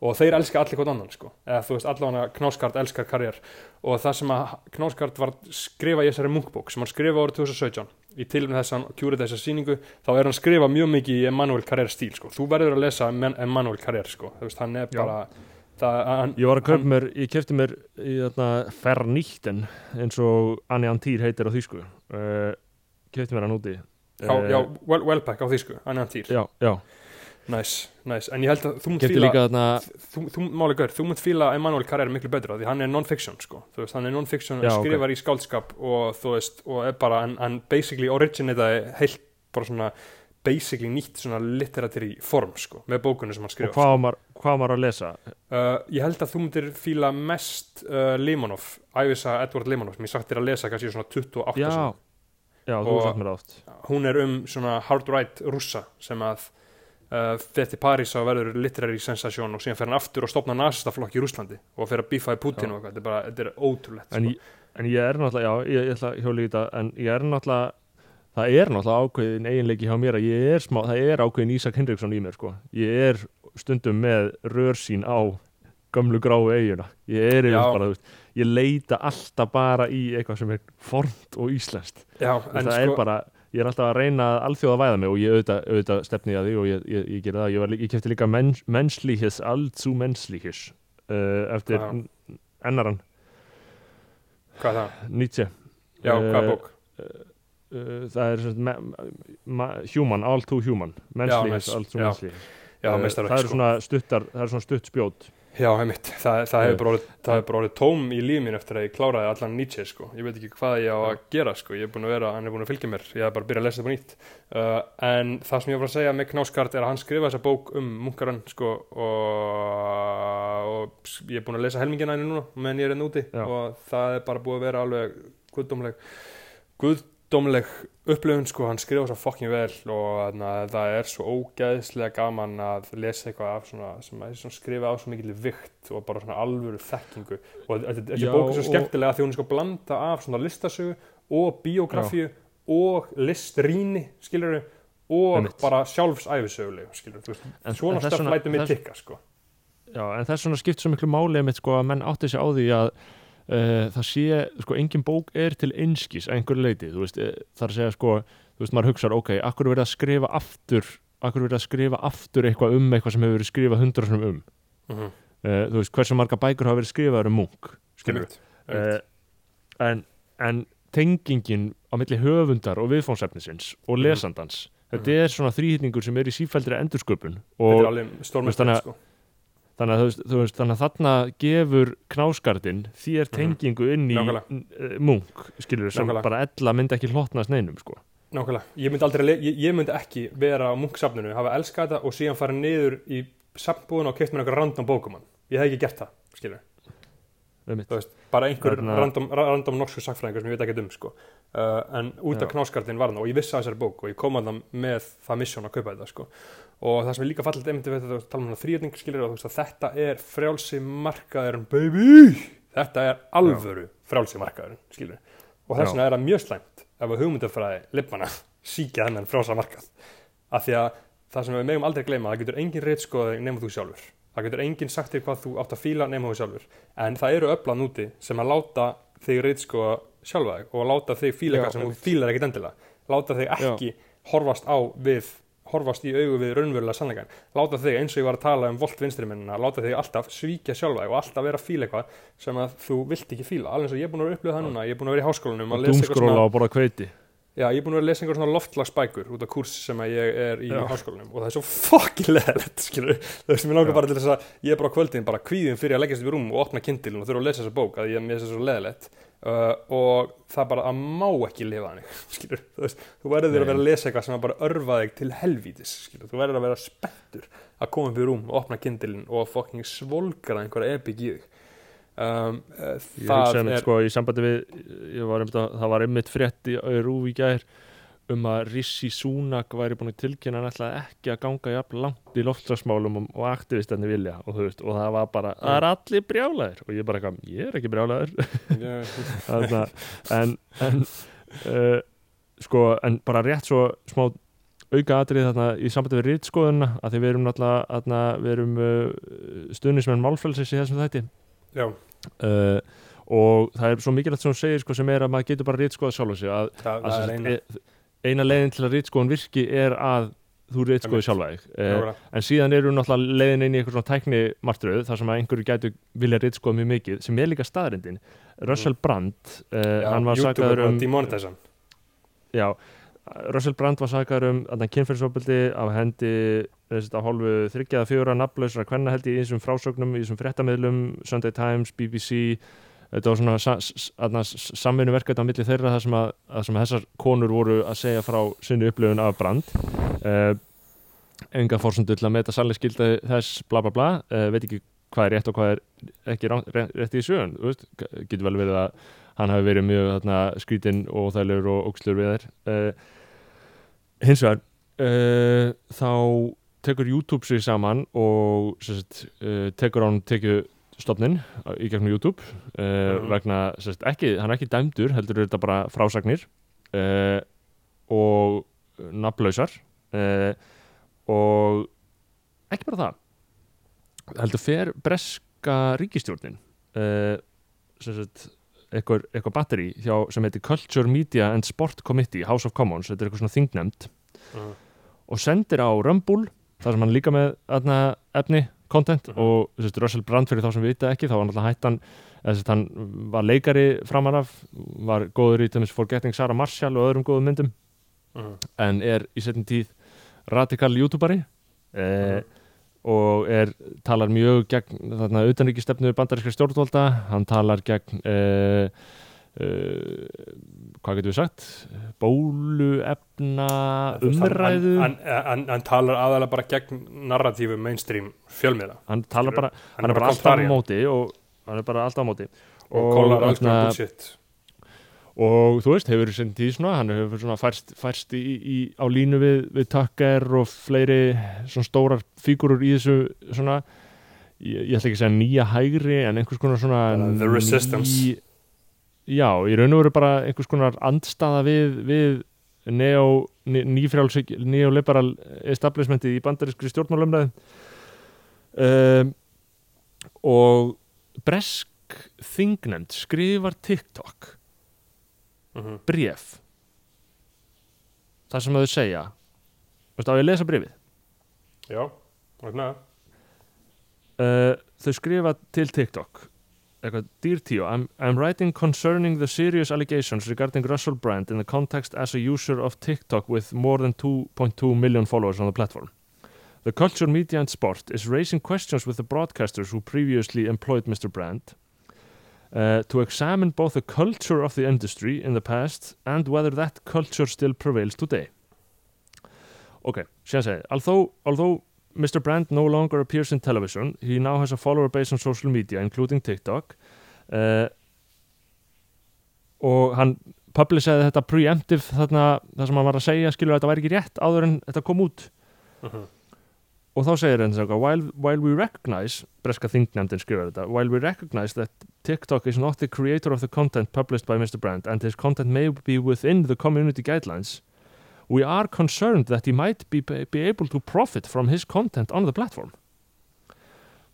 og þeir elska allir hvort annan sko, eða þú veist, allavega Knáskart elskar Carrère og það sem að Knáskart var skrifa í þessari munkbók sem hann skrifa árið 2017 í tilum þess að hann kjúrið þessa sýningu þá er hann skrifa mjög mikið í Emmanuel Carrère stíl sko. þú verður að lesa Emmanuel Carrère sko. þú veist, hann er bara það, hann, Ég var að Hann- mér, ég kefti mér í þarna Ferníkten eins og Anni Antýr heitir á þýsku uh, Kefti mér hann úti já, Eh, já, well, Welbeck á þýsku, hann er hann týr já, já. Næs, næs, en ég held að þú Kefti fíla þarna þú, þú, máli gaur, þú munt fíla Emmanuel Carrère miklu betur af því hann er non-fiction sko. þú veist, hann er non-fiction, skrifar í skáldskap og þú veist, og er bara hann, basically originataði heilt bara svona basically nýtt svona literatúri form sko, með bókunni sem hann Og skrifa hvað var hvað var að lesa? Uh, ég held að þú myndir fíla mest uh, Limonov, æfisa Edward Limonov sem ég sagt þér að lesa kannski svona 28 Já, já, þú Og- sagt mér oft. hún er um svona hard right rússa sem að uh, fer til París og verður literary sensation og síðan fer hann aftur og stopna nasistaflokk í Rúslandi og fer að bífa í Putin Já. og eitthvað, þetta er bara, þetta er ótrúlegt en, sko. en ég er náttúrulega, já, ég, ég ætla að hjóla í þetta en ég er náttúrulega það er náttúrulega ákveðin eiginleiki hjá mér að ég er smá, það er ákveðin Ísak Henriksson í mér sko. ég er stundum með rörsín á gömlu gráu eiguna ég er yfir bara, þú veist, ég leita alltaf bara í eitthvað sem er fornt og íslenskt Já, það sko, er bara, ég er alltaf að reyna að alþjóða væða mig og ég auðvitað, auðvitað stefni að því og ég, ég, ég gera það, ég, ég kefti líka mens, menslíkis, alltú menslíkis uh, eftir ennaran hvað er það? Nietzsche Já, Eh, hvað bók? uh, það er me, ma, human, all too human menslíkis, nice. all too Já. menslíkis Já, Uh, meistarverk, það er sko. svona stuttar, það er svona stutt spjót Já, heimitt, það, það hefur bara, hefur bara orðið tóm í líf mín eftir að ég kláraði allan Nietzsche, sko. Ég veit ekki hvað ég á að gera, sko. Ég er búin að vera, hann er búin að fylgja mér. Ég hef bara byrjað að lesa þetta på nýtt. Uh, en það sem ég var að segja með Knáskart er að hann skrifa þessa bók um munkaran, sko, og, og ég er búin að lesa helmingina henni núna, menn ég er enn úti Já. og það er bara búið að vera alveg guðdómleg, guðdómleg upplifun, sko. Hann skrifa svo fokkin vel og na, það er svo ógæðslega gaman að lesa eitthvað af svona, sem að svona skrifa á svo mikil vikt og bara svona alvöru þekkingu og þetta- Já, er svo og- skemmtilega því hún er sko blanda af svona listasögu og biografíu og listrýni skilur og Einmitt. bara veist, En- svona vegna- lætur mig tikka sko Já, en þess vegna skipt svo miklu máli einmitt sko að menn átti sig á því að uh, það sé, sko, engin bók er til einskis að einhverju leiti, þú veist, er að segja sko, þú veist, maður hugsar, ok, akkur verið að skrifa aftur, akkur verið að skrifa aftur eitthvað um eitthvað sem hefur verið skrifað hundrasnum um, mm -hmm. uh, þú veist, hversu marga bækur hafa verið skrifaður um munk, skilur uh, en, en tengingin á milli höfundar og viðfónsefnisins og Mhm. lesandans, þetta er svona þrýhýtningur sem er í sífældri endursköpun þetta er og alveg veist, stórmest þannig að- sko. Þannig að, þú veist, þannig að þarna gefur knáskartinn þér tengingu inn í Mhm. Nákvæmlega. uh, munk, skilur sem Nákvæmlega. bara ella myndi ekki hlotnast neinum sko. nákvæmlega, ég myndi aldrei ég, ég myndi ekki vera á munksafninu, hafa elskað þetta og síðan fara niður í safnbúðun og keitt mér einhver random bókumann ég hef ekki gert það, skilur veist, bara einhver Þarna- random, ra- random norsku sakfræðingur sem ég veit ekki um sko. uh, en út af Já. knáskartin var hann og ég vissi að þessari bók og ég kom að það með það misjón að kaupa þetta sko. Og það sem er líka fallit einmitt við þetta tala um þrýjötning skilur og þú veist að þetta er frjálsi markaðurinn baby! Þetta er alvöru frjálsi markaðurinn skilur og þess Já. vegna er það mjög slæmt ef að hugmyndafræði lippana síkja <laughs> þennan frjálsa markað. Af því að það sem við megum aldrei gleyma það getur engin reitskoði nema þú sjálfur. Það getur engin sagt þér hvað þú átt að fíla nema þú sjálfur. En það eru öfla núti sem að láta þig reitskoða sjálfa og láta þig fíla Já, eitthvað sem þú fílar ekkit endilega. Láta þig ekki horfast á við horfast í augu við raunverulega sannleikan láta þig eins og ég var að tala um volt vinstrimennina láta þig alltaf svíkja sjálfa og alltaf vera að fíla eitthvað sem að þú vilt ekki fíla. Alveg eins og ég er búin að vera upplöða það núna ég er búin að vera í háskólanum Dúmskróla svona, og borða kveiti já, ég er búin að vera að lesa einhver svona loftlagsbækur út af kurs sem að ég er í Já. háskólanum. Og það er svo fucking leðilegt skilur það sem ég langar Já. bara til þess að ég er bara á kvöldin bara kvíðin fyrir að leggjast upp í rúm og opna kindilin og þurfa að lesa þessa bók að ég uh, og það bara að má ekki lifa þannig <laughs> þú þú verður að vera að lesa eitthvað sem að bara örfa þig til helvítis skilur, þú verður að vera spenntur að koma upp í rúm og opna kindilin og fucking svolgra einhverja epik í þig. Um, uh, Ég hugsa er sko í sambandi við ég var einmitt að, það var einmitt frétt í gær um að Rishi Sunak væri búin að tilkynna hann ætlaði ekki að ganga jafn langt í loftslagsmálum og, og aktivistenni vilja og, veist, og það var bara, það er allir brjálæðir. Og ég bara eitthvað, ég er ekki brjálæðir <laughs> en en uh, sko, en bara rétt svo smá auka atrið þarna í sambandi við rítskoðuna að því við erum náttúrulega þarna, við erum uh, stuðnismenn málfrelsis í þessum þætti. Já, uh, og það er svo mikilvægt sem hún segir sko, sem er að maður getur bara rítskoða sjálf sig að, það, að sem eina leiðin til að rítskoðun virki er að þú Einmitt. sjálfa þig Nákvæmlega. en síðan eru náttúrulega leiðin inn í eitthvað svona tækni martröð þar sem að einhverju gætu vilja rítskoða mjög mikið sem er líka staðrindin Russell Brand uh, Já, hann YouTube er um demonetizan já, Russell Brand var sakaður um kynferðsofbildi af hendi þessi, af hálfu þryggjaða fjóra nafnlausra hvenna held ég í þessum frásögnum í þessum fréttamiðlum, Sunday Times, BBC þetta var svona sa, sa, samvinnu verkefni á milli þeirra þar sem, að, að sem þessar konur voru að segja frá sinni upplifun af Brand. Uh, enga fórsundu til að meta sannleiksgildi þess bla bla bla, uh, veit ekki hvað er rétt og hvað er ekki rá, rétt, í sögun getur vel verið að hann hafi verið mjög þarna, skrítinn og þægilegur og ógslur við þær. Uh, hins vegar þá tekur YouTube sig saman og uh, tekur án tekju stofnin í gegnum YouTube uh, Mhm. vegna, sérst, ekki, hann er ekki dæmdur heldur þetta bara frásagnir uh, og nafnlausar uh, og ekki bara það heldur fer breska ríkistjórnin uh, sagt eitthvað, eitthvað batteri hjá, sem heitir Culture Media and Sport Committee House of Commons, þetta er eitthvað svona þingnefnd Mhm. og sendir á Rumble þar sem hann líka með aðna, efni, content Mhm. og sérst, Russell Brand fyrir þá sem vita ekki þá var náttúrulega hættan sérst, hann var leikari framan af var góður í tæmis Forgetting Sarah Marshall og öðrum góðum myndum Mhm. en er í setjum tíð radikal youtuberi eh, Mhm. og er, talar mjög gegn þarna utanríkistefnu bandarískra stjórnvalda hann talar gegn eh, eh, hvað getur við sagt? Bóluefna umræðu. hann, hann, hann, talar aðalega bara gegn narratífu mainstream fjölmiðla hann bara, hann er bara alltaf á móti og hann er bara alltaf á móti. Og kólar alls konar bullshit og þú veist, hefur sinn tíð svona hann hefur svona færst, færst í, í, á línu við, við Tucker og fleiri svona stórar fígurur í þessu svona. Ég, ég ætla ekki að segja nýja hægri en einhvers konar svona Bara the resistance. Já, í raun og veru bara einhvers konar andstaða við, við neo, neoliberal establishmenti í bandarískri stjórnmálumræði um, og bresk þingnefnd skrifar TikTok Mhm. bref það sem þau segja Veistu, á ég að lesa brefið já, vegna uh, þau skrifa til TikTok eitthvað, Tio, I'm, I'm writing concerning the serious allegations regarding Russell Brand in the context as a user of TikTok with more than 2.2 million followers on the platform. The culture, media and sport is raising questions with the broadcasters who previously employed Mr. Brand uh, to examine both the culture of the industry in the past and whether that culture still prevails today. Ok, síðan segi, although, although Mr. Brand no longer appears in television. He now has a follower base on social media, including TikTok. Uh, og hann publishaði þetta preemptive þarna, það sem hann var að segja skilur að þetta væri ekki rétt áður en þetta kom út Mhm. og þá segir hann svona, while, while we recognize breska þingnefndin skrifar þetta while we recognize that TikTok is not the creator of the content published by Mr. Brand and his content may be within the community guidelines we are concerned that he might be, be able to profit from his content on the platform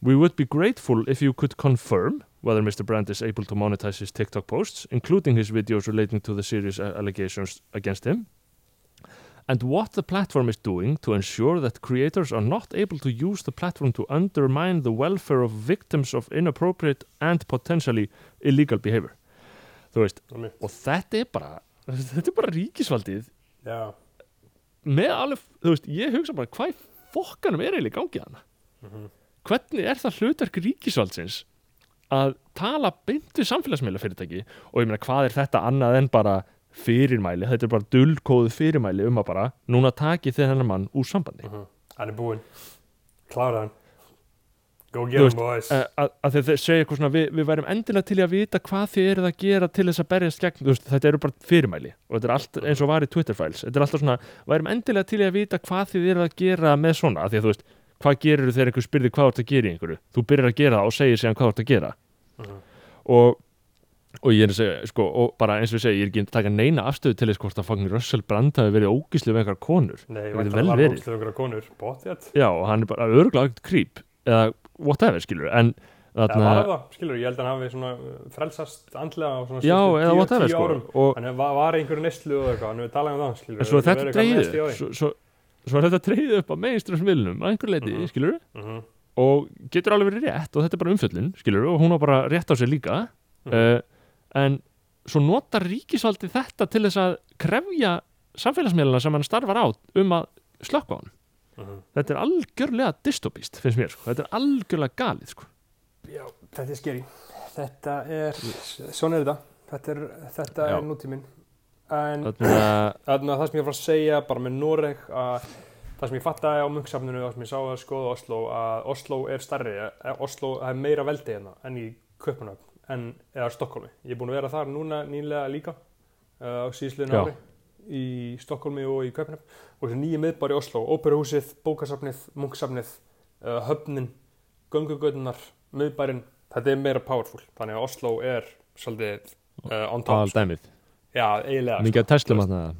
we would be grateful if you could confirm whether Mr. Brand is able to monetize his TikTok posts including his videos relating to the serious uh, allegations against him and what the platform is doing to ensure that creators are not able to use the platform to undermine the welfare of victims of inappropriate and potentially illegal behavior þú veist, Einmitt. og þetta er bara <laughs> þetta er bara ríkisvaldið Já, með alveg, þú veist, ég hugsa bara hvað fokkanum er eiginlega í gangi hana Mhm. hvernig er það hlutverk ríkisvaldsins að tala beint við samfélagsmeila fyrirtæki og ég meina hvað er þetta annað en bara fyrirmæli, þetta er bara dullkóðu fyrirmæli um að bara, núna taki þið hennar mann úr sambandi. Mhm. hann er búinn. Klára hann Go Þú get veist, boys. uh, að, að þeir segja eitthvað svona við, við værum endilega til að vita hvað þið eruð að gera til þess að berjast gegn, þú veist, þetta eru bara fyrirmæli og þetta er allt eins og var í Twitter files. Þetta er alltaf svona, værum endilega til að vita hvað þið eruð að gera með svona, af því að þú veist hvað gerir þegar einhver spyrði hvað þú ert að gera í einhverju? Þú byrjar að gera það og segir síðan hvað þú ert að gera. Mhm. og og ég er að segja, sko, og bara eins og ég segi ég er ekki að taka neina afstöðu til þess hvort að fangin Russell Brand hafi verið ógíslu með einhverjar konur. Nei, það getur vel verið. já, og hann er bara örgulega ekkert creep. Eða whatever, skilur, en Það þarna, var það, skilur, ég held að hann hafi uh, frelsast andlega á svona já, eða whatever, sko og Hann var, var einhverju neyslu og eitthvað, hann hefur talað um það, skilur En svo þetta því. svo, svo, svo þetta dreigð upp á mainstreamsmiðlunum að einhver leiti, Mhm. skilur Mhm, og getur alveg verið rétt og þetta er bara umfjöllun, skilur og hún á bara rétt á sér líka mhm. uh, en svo notar ríkisvaldi þetta til þess að krefja samfélagsmiðluna sem hann starfar á um að slökka á hann Mhm. þetta er algjörlega dystopist, finnst mér sko. þetta er algjörlega galið sko. Já, þetta er skeri Þetta er, svona er þetta Þetta er, þetta er nútíminn En Þarna, það sem ég var að segja bara með Noreg að það sem ég fattaði á munksafninu það sem ég sá að skoða Oslo að Oslo er stærri, eh, Oslo er meira veldi hérna enn í Köpunöfn en eða Stokkólmi. Ég er búin að vera þar núna nýlega líka uh, á síðsliðinu Já. ári í Stokkólmi og í Köpunöfn og þessi nýja miðbar í Oslo, Óperuhúsið, Bókasafnið, Munksafnið, uh, Höfnin, Göngugötunar, miðbærin, þetta er meira powerful. Þannig að Oslo er svolítið uh, on top. aldæmið Já, eiginlega. mikið að Teslum Þú að það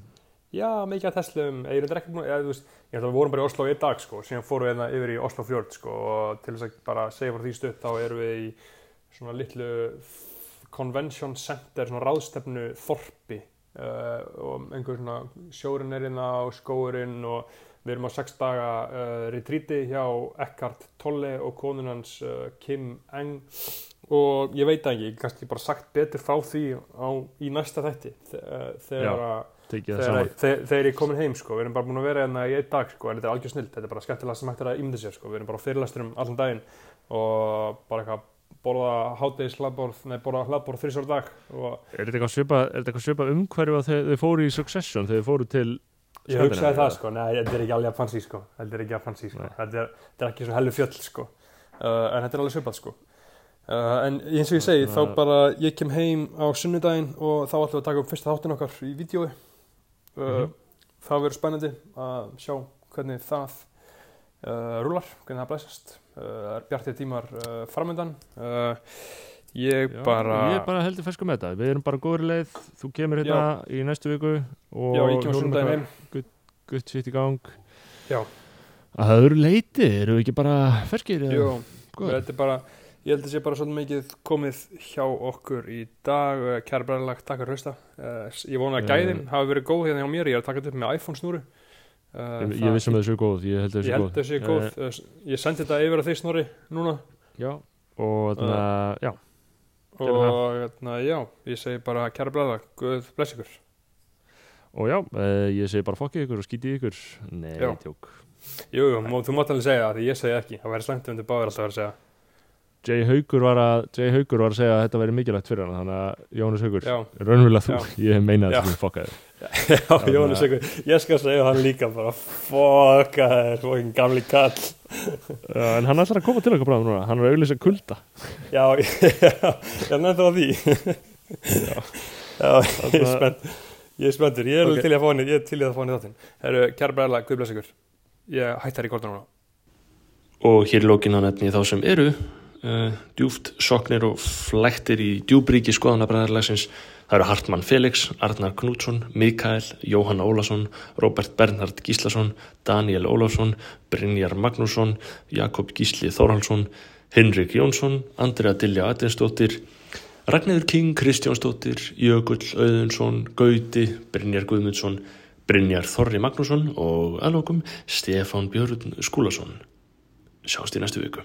Já, mikið að Teslum, ég er ekki búin, veist, ég held að við vorum bara í Oslo í dag, sko, síðan fórum við hérna yfir í Oslo fjörð, sko, og til þess að bara segja frá því stutt, þá erum við í svona litlu convention center, svona ráðstefnu þorpi uh, og einhver svona sjórin er hérna og skóurinn og við erum á sex daga uh, retreati hjá Eckhart Tolle og konun hans uh, Kim Eng. Og ég veit ekki, ég kannski bara sagt betur frá því á, í næsta þætti þe- þegar að þegar, ég komin heim sko, við erum bara búin að vera hérna í einn dag sko, en þetta er algjör snill, þetta er bara skemmtilega sem hægt er að ímynda sér sko, við erum bara á fyrirlesturum allan daginn og bara eitthvað borða háttegis hlaðborð, nei borða hlaðborð þrísar dag er þetta eitthvað svipa, er þetta eitthvað svipa umhverju að þau, fóru í Succession þau fóru til ég hugsaði það sko, nei þetta er ekki alveg að fancy sko, þetta er ekki að fancy sko, þetta er, þetta er ekki svona hellu fjöll sko, uh, en þetta er alveg svipað sko. Uh, en eins og ég segi, þá bara ég kem heim á sunnudaginn og þá ætlum við að taka upp fyrsta þáttin okkar í vídjói uh, Mhm. það verður spennandi að sjá hvernig það uh, rúlar, hvernig það blæsast það er bjartið tímar uh, framöndan uh, ég Já, bara ég bara heldur fersku með þetta. Við erum bara góður leið, þú kemur hérna í næstu viku og já, ég kem á hjólum sunnudaginn eitthvað heim. gutt sitt í gang. Já. að það eru leiti, eru við ekki bara ferskir? Jú, þetta er bara ég held að sé bara svolítið mikið komið hjá okkur í dag. Kæra bræðilag, takk fyrir að hlusta. Ég vona að Eh. gæðin hafi verið góð hérna hjá mér. Ég er að taka þetta upp með iPhone snúru uh, ég, ég vissum að þessu er góð ég held að ég held þessu að þessi er er góð. Eh, uh, ég sendi þetta yfir að þeir snúri núna. Já, og þannig að, já. Gerðu og hérna, já, ég segi bara kæra bræðilag, guð bless ykkur. Og já, uh, ég segi bara fokkið ykkur og skítið ykkur. Nei, Já. tjók jú, jú, þú mátt alveg segja það því ég segi ekki, það væri slæmt ef þið báður alltaf að vera að segja Jay Haugur var að Jay Haugur var að segja að þetta væri mikilvægt fyrir hann þannig að Jónas Haugur, já, raunverulega þú Já. ég meina Já. þetta sem fokkaði <laughs> já, Jónas að- ykkur ég skal segja hann líka bara fokka þér, fokkin gamli kall Já, en hann ætlar að koma til okkar bráðum núna hann er auðvitað kulda <laughs> Já, já, ég nefndi það á því Já, ég er spennt Ég er spenntur, ég er Ok. okay. til í að fá henni Ég er til í að fá henni þáttinn Herru, kæra bræðla, guð bless ykkur Ég hættar í kortunum núna og hér í lókinu nefni ég þá sem eru uh, djúft soknir og flæktir í djúbríki skoðanabræðarlegsins það eru Hartmann Felix, Arnar Knútsson Mikael, Jóhanna Ólason Robert Bernhard Gíslason, Daniel Ólafsson Brynjar Magnússon Jakob Gísli Þórhalsson Henrik Jónsson, Andrea Dilja Adinsdóttir Ragnæður King Kristjánsdóttir, Jökull Auðunsson Gauti, Brynjar Guðmundsson Brynjar Þorri Magnússon og alvokum Stefán Björn Skúlason Sjáumst í næstu viku.